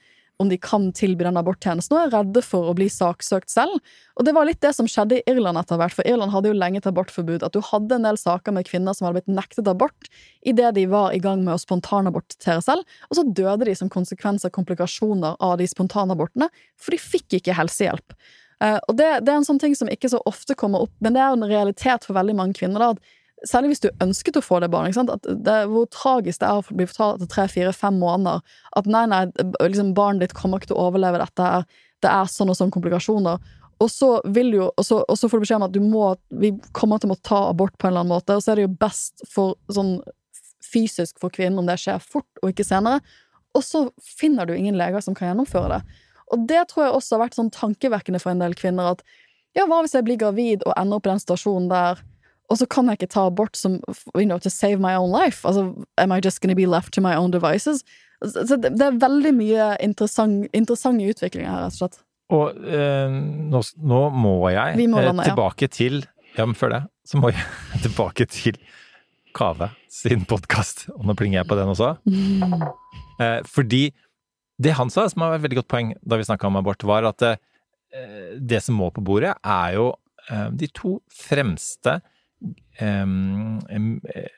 om de kan tilby den aborttjenesten, og er redde for å bli saksøkt selv. Og det var litt det som skjedde i Irland etter hvert, for Irland hadde jo lenge et abortforbud. At du hadde en del saker med kvinner som hadde blitt nektet abort idet de var i gang med å spontanabortere selv, og så døde de som konsekvens av komplikasjoner av de spontanabortene, for de fikk ikke helsehjelp. Eh, og det, det er en sånn ting som ikke så ofte kommer opp, men det er en realitet for veldig mange kvinner. da, at Særlig hvis du ønsket å få det barnet. hvor tragisk det er å bli fortalt etter tre, fire, fem måneder at nei, nei, liksom barnet ditt kommer ikke til å overleve dette her. Det er sånn og sånn komplikasjoner. Og så jo, og så, og så får du beskjed om at du må, vi kommer til å måtte ta abort på en eller annen måte, og så er det jo best for sånn fysisk for kvinnen om det skjer fort og ikke senere. Og så finner du ingen leger som kan gjennomføre det. Og det tror jeg også har vært sånn tankevekkende for en del kvinner at ja, hva hvis jeg blir gravid og ender opp i den stasjonen der, og så kan jeg ikke ta abort som, you know, to save my own life? Altså, am I just gonna be left to my own devices? Så det, det er veldig mye interessant, interessante utviklinger her, rett og slett. Og eh, nå, nå må jeg må eh, tilbake ja. til Ja, men før det, så må jeg tilbake til Kave sin podkast. Og nå plinger jeg på den også. Eh, fordi det han sa, som var et veldig godt poeng da vi snakka om abort, var at eh, det som må på bordet, er jo eh, de to fremste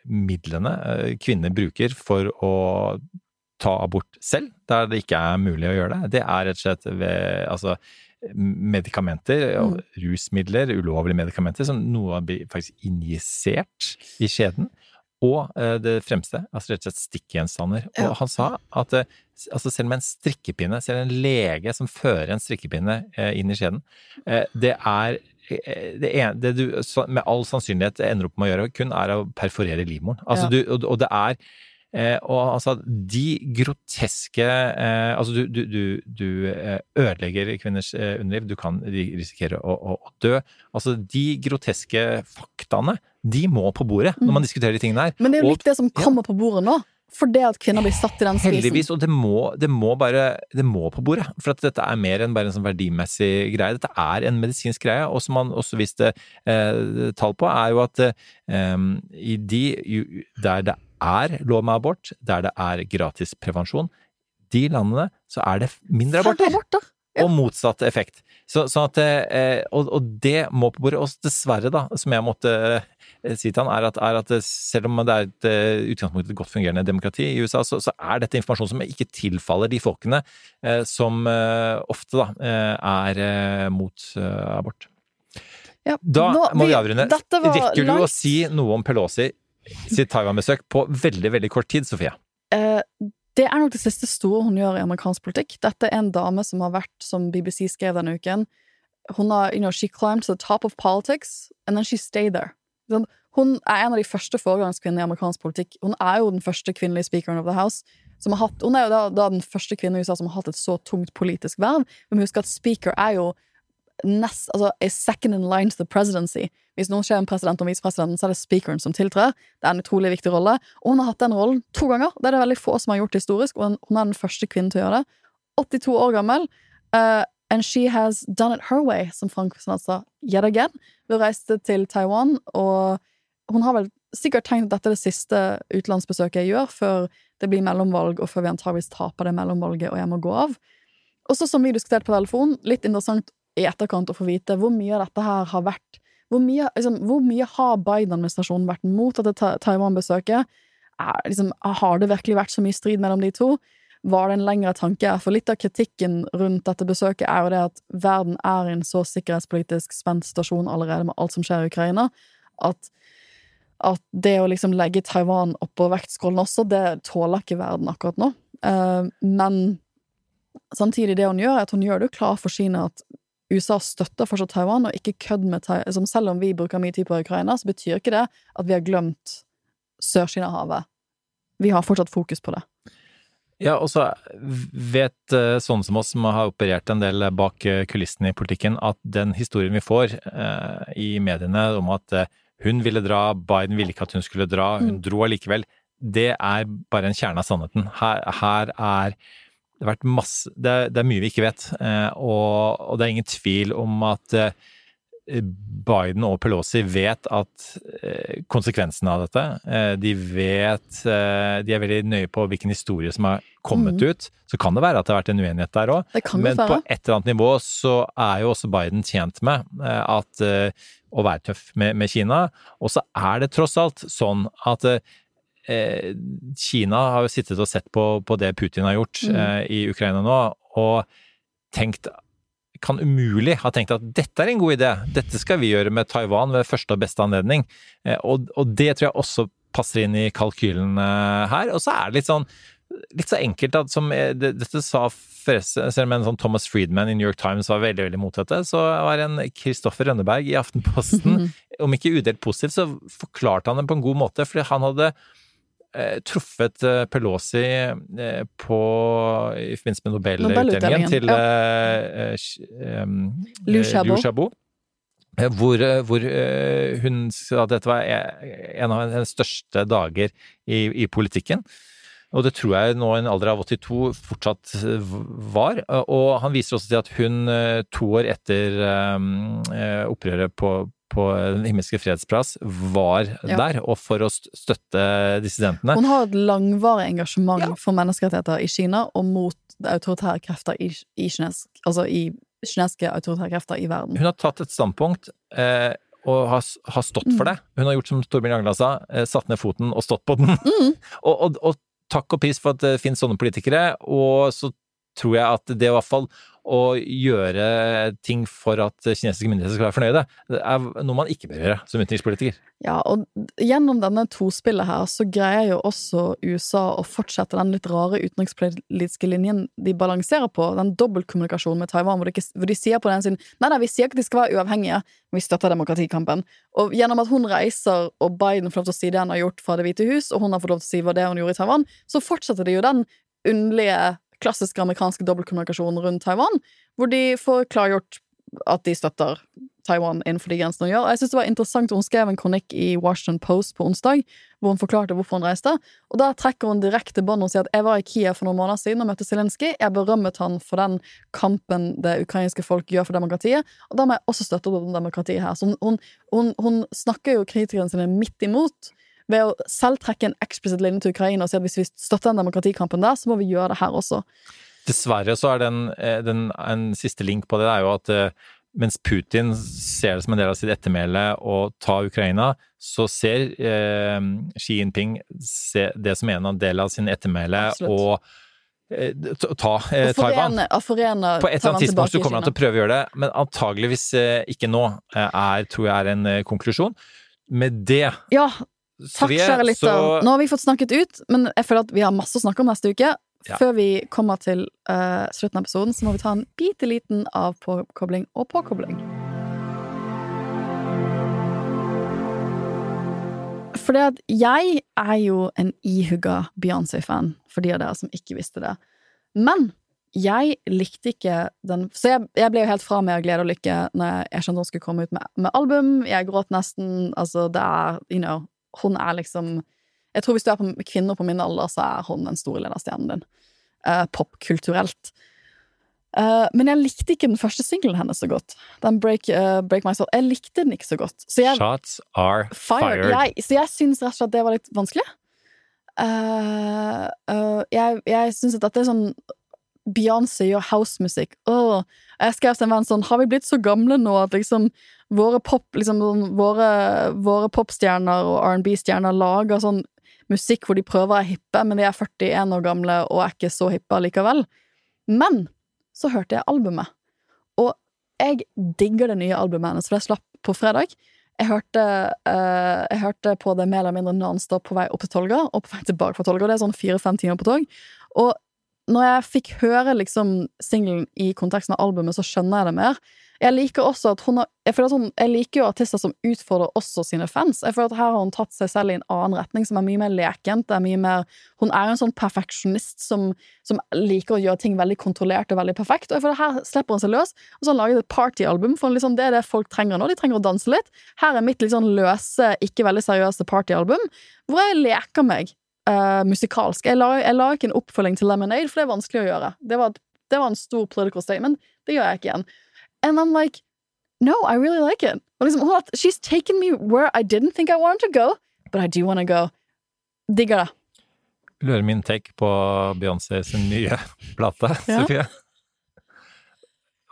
midlene eh, kvinner bruker for å ta abort selv, der det ikke er mulig å gjøre det. Det er rett og slett ved altså, medikamenter, mm. rusmidler, ulovlige medikamenter, som noe blir faktisk injisert i skjeden. Og eh, det fremste, altså rett og slett stikkgjenstander. Ja. Og han sa at eh, altså selv med en strikkepinne, selv en lege som fører en strikkepinne inn i skjeden, det er det, ene, det du med all sannsynlighet ender opp med å gjøre, kun er å perforere livmoren. Altså, Ja. du, og, det er eh, og altså, de groteske eh, Altså, du, du, du, du eh, ødelegger kvinners eh, underliv, du kan risikere å, å, å dø. Altså, de groteske faktaene, de må på bordet når man diskuterer de tingene her. Men det er jo Og- litt det som kommer på bordet nå. For det at kvinner blir satt i den Heldigvis, og det må, det må bare Det må på bordet. For at dette er mer enn bare en sånn verdimessig greie. Dette er en medisinsk greie. Og som man også viste eh, tall på, er jo at eh, i de der det er lov med abort, der det er gratis prevensjon, de landene så er det mindre aborter. aborter. Ja. Og motsatt effekt. Så, sånn at, eh, og, og det må på bordet. Og dessverre, da, som jeg måtte si til han, er at, er at eh, selv om det er et eh, utgangspunkt et godt fungerende demokrati i USA, så, så er dette informasjon som ikke tilfaller de folkene eh, som eh, ofte da eh, er eh, mot eh, abort. Ja, Da nå- må vi avrunde. Rekker du å si noe om Pelosi sitt Taiwan-besøk på veldig, veldig kort tid, Sofie? Eh, det er nok det siste store hun gjør i amerikansk politikk. Dette er en dame som har vært, som BBC skrev denne uken Hun har, you know, she climbed to the top of politics, and then she stayed there. Sånn, Hun er en av de første foregangskvinnene i amerikansk politikk. Hun er jo den første kvinnelige speakeren of the house. Hatt, hun er jo da, da den første kvinnen i USA som har hatt et så tungt politisk verv. Men husk at speaker er jo nest, altså a second in line to the presidency. Hvis noen skjer en president og visepresidenten, så er det speakeren som tiltrer. Det er en utrolig viktig rolle. Og hun har hatt den rollen to ganger. Det er det veldig få som har gjort historisk, og hun er den første kvinnen til å gjøre det. 82 år gammel. eh, and she has done it her way, som Frank sa, yet again. Hun reiste til Taiwan, og hun har vel sikkert tenkt at dette er det siste utenlandsbesøket jeg gjør, før det blir mellomvalg, og før vi antageligvis taper det mellomvalget, og jeg må gå av. Også som vi diskuterte på telefon, litt interessant i etterkant å få vite hvor mye av dette her har vært Hvor mye, liksom, hvor mye har Biden-administrasjonen vært mot dette Taiwan-besøket? Liksom, har det virkelig vært så mye strid mellom de to? Var det en lengre tanke? For litt av kritikken rundt dette besøket er jo det at verden er i en så sikkerhetspolitisk spent stasjon allerede med alt som skjer i Ukraina, at at det å liksom legge Taiwan oppå vektskålen også, det tåler ikke verden akkurat nå. Eh, men samtidig, det hun gjør, er at hun gjør det jo klar for Kina at USA støtter fortsatt Taiwan, og ikke kødd med Taiwan. Som selv om vi bruker mye tid på Ukraina, så betyr ikke det at vi har glemt Sør-Kina-havet. Vi har fortsatt fokus på det. Ja, og så vet eh, sånne som oss som har operert en del bak eh, kulissene i politikken, at den historien vi får eh, i mediene om at eh, hun ville dra, Biden ville ikke at hun skulle dra, hun dro allikevel, det er bare en kjerne av sannheten. Her, her er det vært masse det er, det er mye vi ikke vet, eh, og, og det er ingen tvil om at Biden og Pelosi vet at eh, konsekvensene av dette. Eh, de vet eh, De er veldig nøye på hvilken historie som har kommet ut. Så kan det være at det har vært en uenighet der òg, men på et eller annet nivå så er jo også Biden tjent med eh, at eh, å være tøff med, med Kina. Og så er det tross alt sånn at eh, Kina har jo sittet og sett på, på det Putin har gjort Mm. eh, i Ukraina nå, og tenkt kan umulig ha tenkt at dette er en god idé, dette skal vi gjøre med Taiwan ved første og beste anledning. Eh, Og, og det tror jeg også passer inn i kalkylen eh, her. Og så er det litt sånn litt så enkelt at som eh, Dette sa selv om en sånn Thomas Friedman i New York Times var veldig veldig mot dette, så var en Kristoffer Rønneberg i Aftenposten, om ikke udelt positivt, så forklarte han det på en god måte, fordi han hadde truffet eh, Pelosi eh, på, i forbindelse med Nobelutdelingen til ja. eh, eh, Liu eh, Xiaobo. Xiaobo. Eh, Hvor, eh, hvor eh, hun sa at dette var e- en av hennes største dager i, i politikken. Og det tror jeg nå i en alder av 82 fortsatt eh, var. Og han viser også til at hun eh, to år etter eh, opprøret på, på Den himmelske fredsplass var Ja. der, og for å støtte dissidentene. Hun har et langvarig engasjement for menneskerettigheter i Kina og mot autoritære krefter i, i kinesk, altså i kinesiske autoritære krefter i verden. Hun har tatt et standpunkt eh, og har, har stått for det. Hun har gjort som Torbjørn Jagland sa, eh, satt ned foten og stått på den. og, og, og takk og pris for at det finnes sånne politikere, og så tror jeg at det i hvert fall å gjøre ting for at kinesiske myndigheter skal være fornøyde, det er noe man ikke bør gjøre som utenrikspolitiker. Ja, og gjennom denne tospillet her, så greier jo også USA å fortsette den litt rare utenrikspolitiske linjen de balanserer på, den dobbeltkommunikasjonen med Taiwan, hvor de, ikke, hvor de sier på den siden Nei, nei, vi sier ikke at de skal være uavhengige, vi støtter demokratikampen. Og gjennom at hun reiser, og Biden får lov til å si det han har gjort fra Det hvite hus, og hun har fått lov til å si hva det hun gjorde i Taiwan, så fortsetter de jo den underlige klassiske amerikanske dobbeltkommunikasjonen rundt Taiwan, hvor de får klargjort at de støtter Taiwan innenfor de grensene hun gjør. Jeg synes det var interessant Hun skrev en kronikk i Washington Post på onsdag hvor hun forklarte hvorfor hun reiste. Og Da trekker hun direkte bånd og sier at jeg var i Kiev for noen måneder siden og møtte Zelenskyj. Jeg berømmet han for den kampen det ukrainske folk gjør for demokratiet. Og da må jeg også støtte opp om demokratiet her. Så hun, hun, hun snakker jo kritikerne sine midt imot ved å selv trekke en eksplisitt linje til Ukraina og si at hvis vi støtter den demokratikampen der, så må vi gjøre det her også. Dessverre så er den, den, en siste link på det, det er jo at mens Putin ser det som en del av sitt ettermæle å ta Ukraina, så ser eh, Xi Jinping det som en del av sin ettermæle å eh, ta eh, Taiwan. Forene, På et eller annet tidspunkt så kommer han til å prøve å gjøre det, men antageligvis eh, ikke nå, er, tror jeg er en konklusjon. Med det Ja, Takk, kjære lytter. Så... Nå har vi fått snakket ut, men jeg føler at vi har masse å snakke om neste uke. Ja. Før vi kommer til uh, slutten av episoden, så må vi ta en bitte liten avpåkobling og påkobling. Fordi at jeg er jo en ihugga Beyoncé-fan, for de av dere som ikke visste det. Men jeg likte ikke den Så jeg, jeg ble jo helt fra med av glede og lykke når jeg skjønte hun skulle komme ut med, med album. Jeg gråt nesten. Altså, det er, you know hun er liksom Jeg tror hvis du er på, kvinner på min alder, så er hun den store lederstjernen din. Uh, Popkulturelt. Uh, men jeg likte ikke den første singelen hennes så godt. Den Break, uh, Break My Soul. Jeg likte den ikke så godt. Så jeg, Shots are fired. fired. Jeg, så jeg syns rett og slett det var litt vanskelig. Uh, jeg jeg syns at dette er sånn Beyoncé gjør housemusikk. Jeg skrev til en venn sånn Har vi blitt så gamle nå at liksom våre pop liksom, våre, våre popstjerner og R&B-stjerner lager sånn musikk hvor de prøver å være hippe, men de er 41 år gamle og er ikke så hippe likevel. Men så hørte jeg albumet, og jeg digger det nye albumet hennes, for det slapp på fredag. Jeg hørte, uh, jeg hørte på det mer eller mindre nonstop på vei opp til Tolga og på vei tilbake fra Tolga. Det er sånn fire-fem timer på tog. Og når jeg fikk høre liksom singelen i konteksten av albumet, så skjønner jeg det mer. Jeg liker også at hun har Jeg, føler at hun, jeg liker jo artister som utfordrer også sine fans. Jeg føler at Her har hun tatt seg selv i en annen retning, som er mye mer lekent. Det er mye mer Hun er en sånn perfeksjonist som, som, liker å gjøre ting veldig kontrollert og veldig perfekt. Og jeg føler at Her slipper hun seg løs, og så har hun laget et partyalbum. For liksom, det er det folk trenger nå. De trenger å danse litt. Her er mitt litt sånn løse, ikke veldig seriøse partyalbum, hvor jeg leker meg uh, musikalsk. Jeg la, jeg la, ikke en oppfølging til Lemonade, for det er vanskelig å gjøre. Det var, det var en stor political statement. Det gjør jeg ikke igjen. And I'm like, no, I really like it. Og liksom, she's taken me where I didn't think I wanted to go, but I do want to go. Digger det. Du høre min take på Beyoncé sin nye plate, ja. Sofie?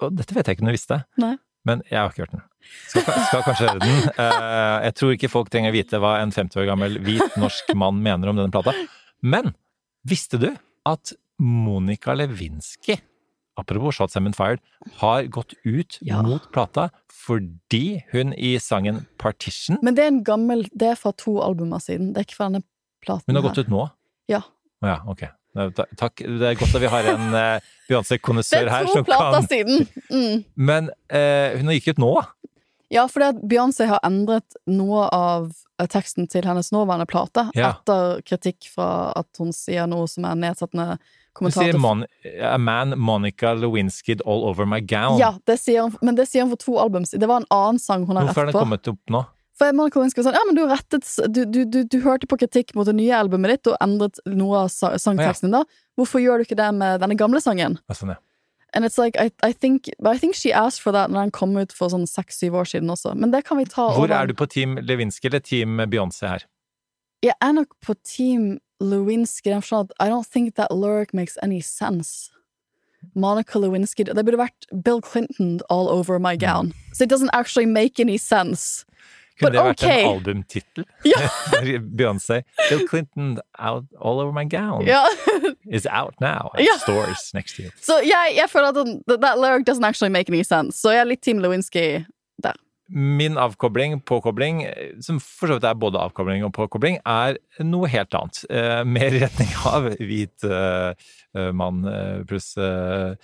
Og dette vet jeg ikke om du visste, Nei. Men jeg har ikke hørt den. Skal, skal kanskje høre den. Uh, jeg tror ikke folk trenger vite hva en 50 år gammel hvit norsk mann mener om denne plata. Men visste du at Monica Lewinsky, apropos Shots and Fired, har gått ut ja. mot plata fordi hun i sangen Partition Men det er en gammel Det er fra to albumer siden. Det er ikke fra denne platen. Hun har gått ut nå? Ja. Ja, ok. Takk. Det er godt at vi har en uh, Beyoncé-konnessør her som kan Det er to plater siden! Mm. Men uh, hun har gikk ut nå? Ja, fordi at Beyoncé har endret noe av eh, teksten til hennes nåværende plate ja. etter kritikk fra at hun sier noe som er nedsettende kommentarer. Hun sier Mon A man Monica Lewinsky all over my gown. Ja, det hun, men det sier hun for to albums. Det var en annen sang hun har rett på. Hvorfor har den kommet opp nå? For Monica Lewinsky var sånn, ja, men du, rettet, du, du, du, du, hørte på kritikk mot det nye albumet ditt og endret noe av sangteksten din da. Hvorfor gjør du ikke det med denne gamle sangen? Ja, sånn, ja. And it's like, I, I, think, I think she asked for that når den kom ut for sånn seks-syv år siden også. Men det kan vi ta Hvor er du på Team Lewinsky eller Team Beyoncé her? Jeg er nok på Team Lewinsky. I don't think that lyric makes any sense. Monica Lewinsky Det burde vært Bill Clinton all over my gown. Mm. So it doesn't actually make any sense. Kunne det vært okay. en albumtittel? Ja. Beyoncé. Bill Clinton out all over my gown Ja. is out now at Ja. stores next year. Så Så jeg, jeg føler at den, that lyric doesn't actually make any sense. Så jeg er litt Team Lewinsky der. Min avkobling, påkobling, som for så vidt er både avkobling og påkobling, er noe helt annet. Uh, mer i retning av hvit eh, mann pluss sy-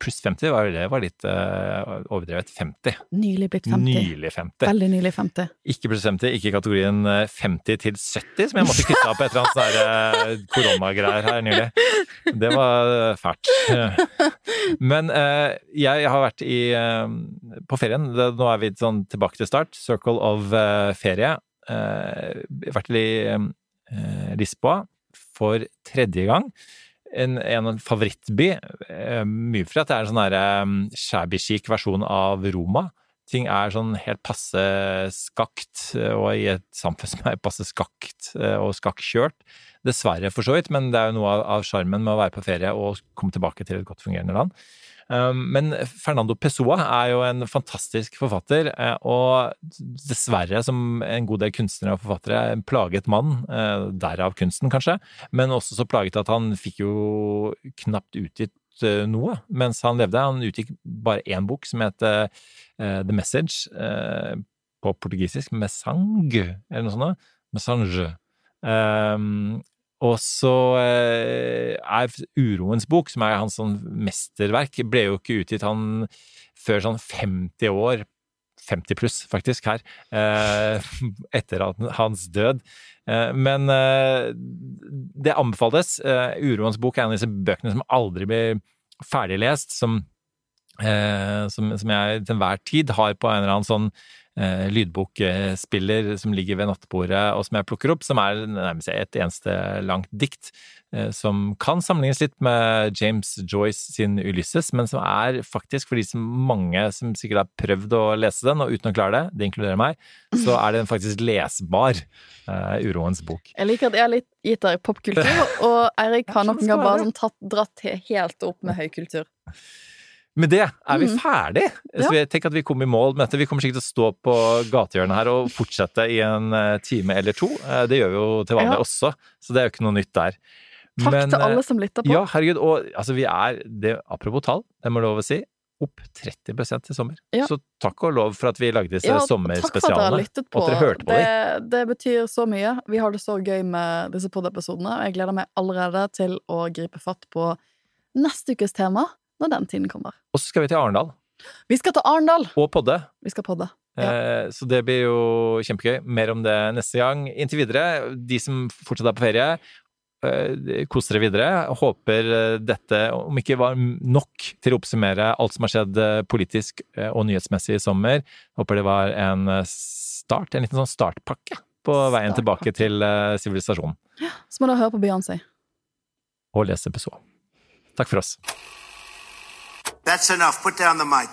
Pluss 50 var, det var litt uh, overdrevet. 50. Nylig blitt 50. Nylig 50. Veldig nylig 50. Ikke pluss 50, ikke kategorien eh, 50 til 70, som jeg måtte kutte av på et eller annet sånn eh, koronagreier her nylig. Det var eh, fælt. Men uh, jeg har vært i, eh, på ferien. Nå er vi sånn tilbake til start. Circle of eh, ferie. Eh, vært i eh, Lisboa for tredje gang. En, en favorittby. Eh, mye fordi at det er en sånn der, eh, shabby chic versjon av Roma. Ting er sånn helt passe skakt, eh, og i et samfunn som er passe skakt eh, og skakkjørt. Dessverre, for så vidt, men det er jo noe av sjarmen med å være på ferie og komme tilbake til et godt fungerende land. Um, Men Fernando Pessoa er jo en fantastisk forfatter, eh, og dessverre, som en god del kunstnere og forfattere, en plaget mann, eh, derav kunsten kanskje, men også så plaget at han fikk jo knapt utgitt eh, noe mens han levde. Han utgikk bare én bok som het The Message, på portugisisk Messange, eller noe sånt. Messange. Um, og så eh, er Uroens bok, som er hans sånn mesterverk, ble jo ikke utgitt han før sånn 50 år 50 pluss, faktisk, her, eh, etter hans død. Eh, men det anbefales. Uroens bok er en av disse bøkene som aldri blir ferdiglest, som, som, jeg til enhver tid har på en eller annen sånn lydbokspiller som ligger ved nattbordet, og som jeg plukker opp, som er nærmest et eneste langt dikt, eh, som kan sammenlignes litt med James Joyce sin Ulysses, men som er faktisk, for de som mange som sikkert har prøvd å lese den, og uten å klare det, det inkluderer meg, så er den faktisk lesbar, Uh, Uroens bok. Jeg liker at jeg er litt gitt deg popkultur, og Eirik har noen gang bare sånn tatt, dratt helt opp med høykultur. Med det er vi Mhm. ferdig. Så Ja. jeg tenker at vi kommer i mål med dette. Vi kommer sikkert til å stå på gatehjørnet her og fortsette i en eh, time eller to. Eh, Det gjør vi jo til vanlig Ja. også, så det er jo ikke noe nytt der. Takk Men, til eh, alle som lytter på. Ja, herregud. Og altså, vi er det, Apropos tall, det må lov å si. Opp 30 i sommer. Ja. Så takk og lov for at vi lagde disse Ja, takk for at dere har sommerspesialene. lyttet på. Hørte på det, det betyr så mye. Vi har det så gøy med disse pod-episodene, og jeg gleder meg allerede til å gripe fatt på neste ukes tema når den tiden kommer. Og så skal vi til Arendal Vi skal til Arendal! og podde. Vi skal podde. Ja. Eh, Så det blir jo kjempegøy. Mer om det neste gang. Inntil videre, de som fortsatt er på ferie, eh, kos dere videre. Håper eh, dette, om ikke var nok til å oppsummere alt som har skjedd politisk og nyhetsmessig i sommer, håper det var en start, en liten sånn startpakke på veien tilbake til sivilisasjonen. Ja, Så må du høre på Beyoncé. Og lese episode. Takk for oss. That's enough. Put down the mic.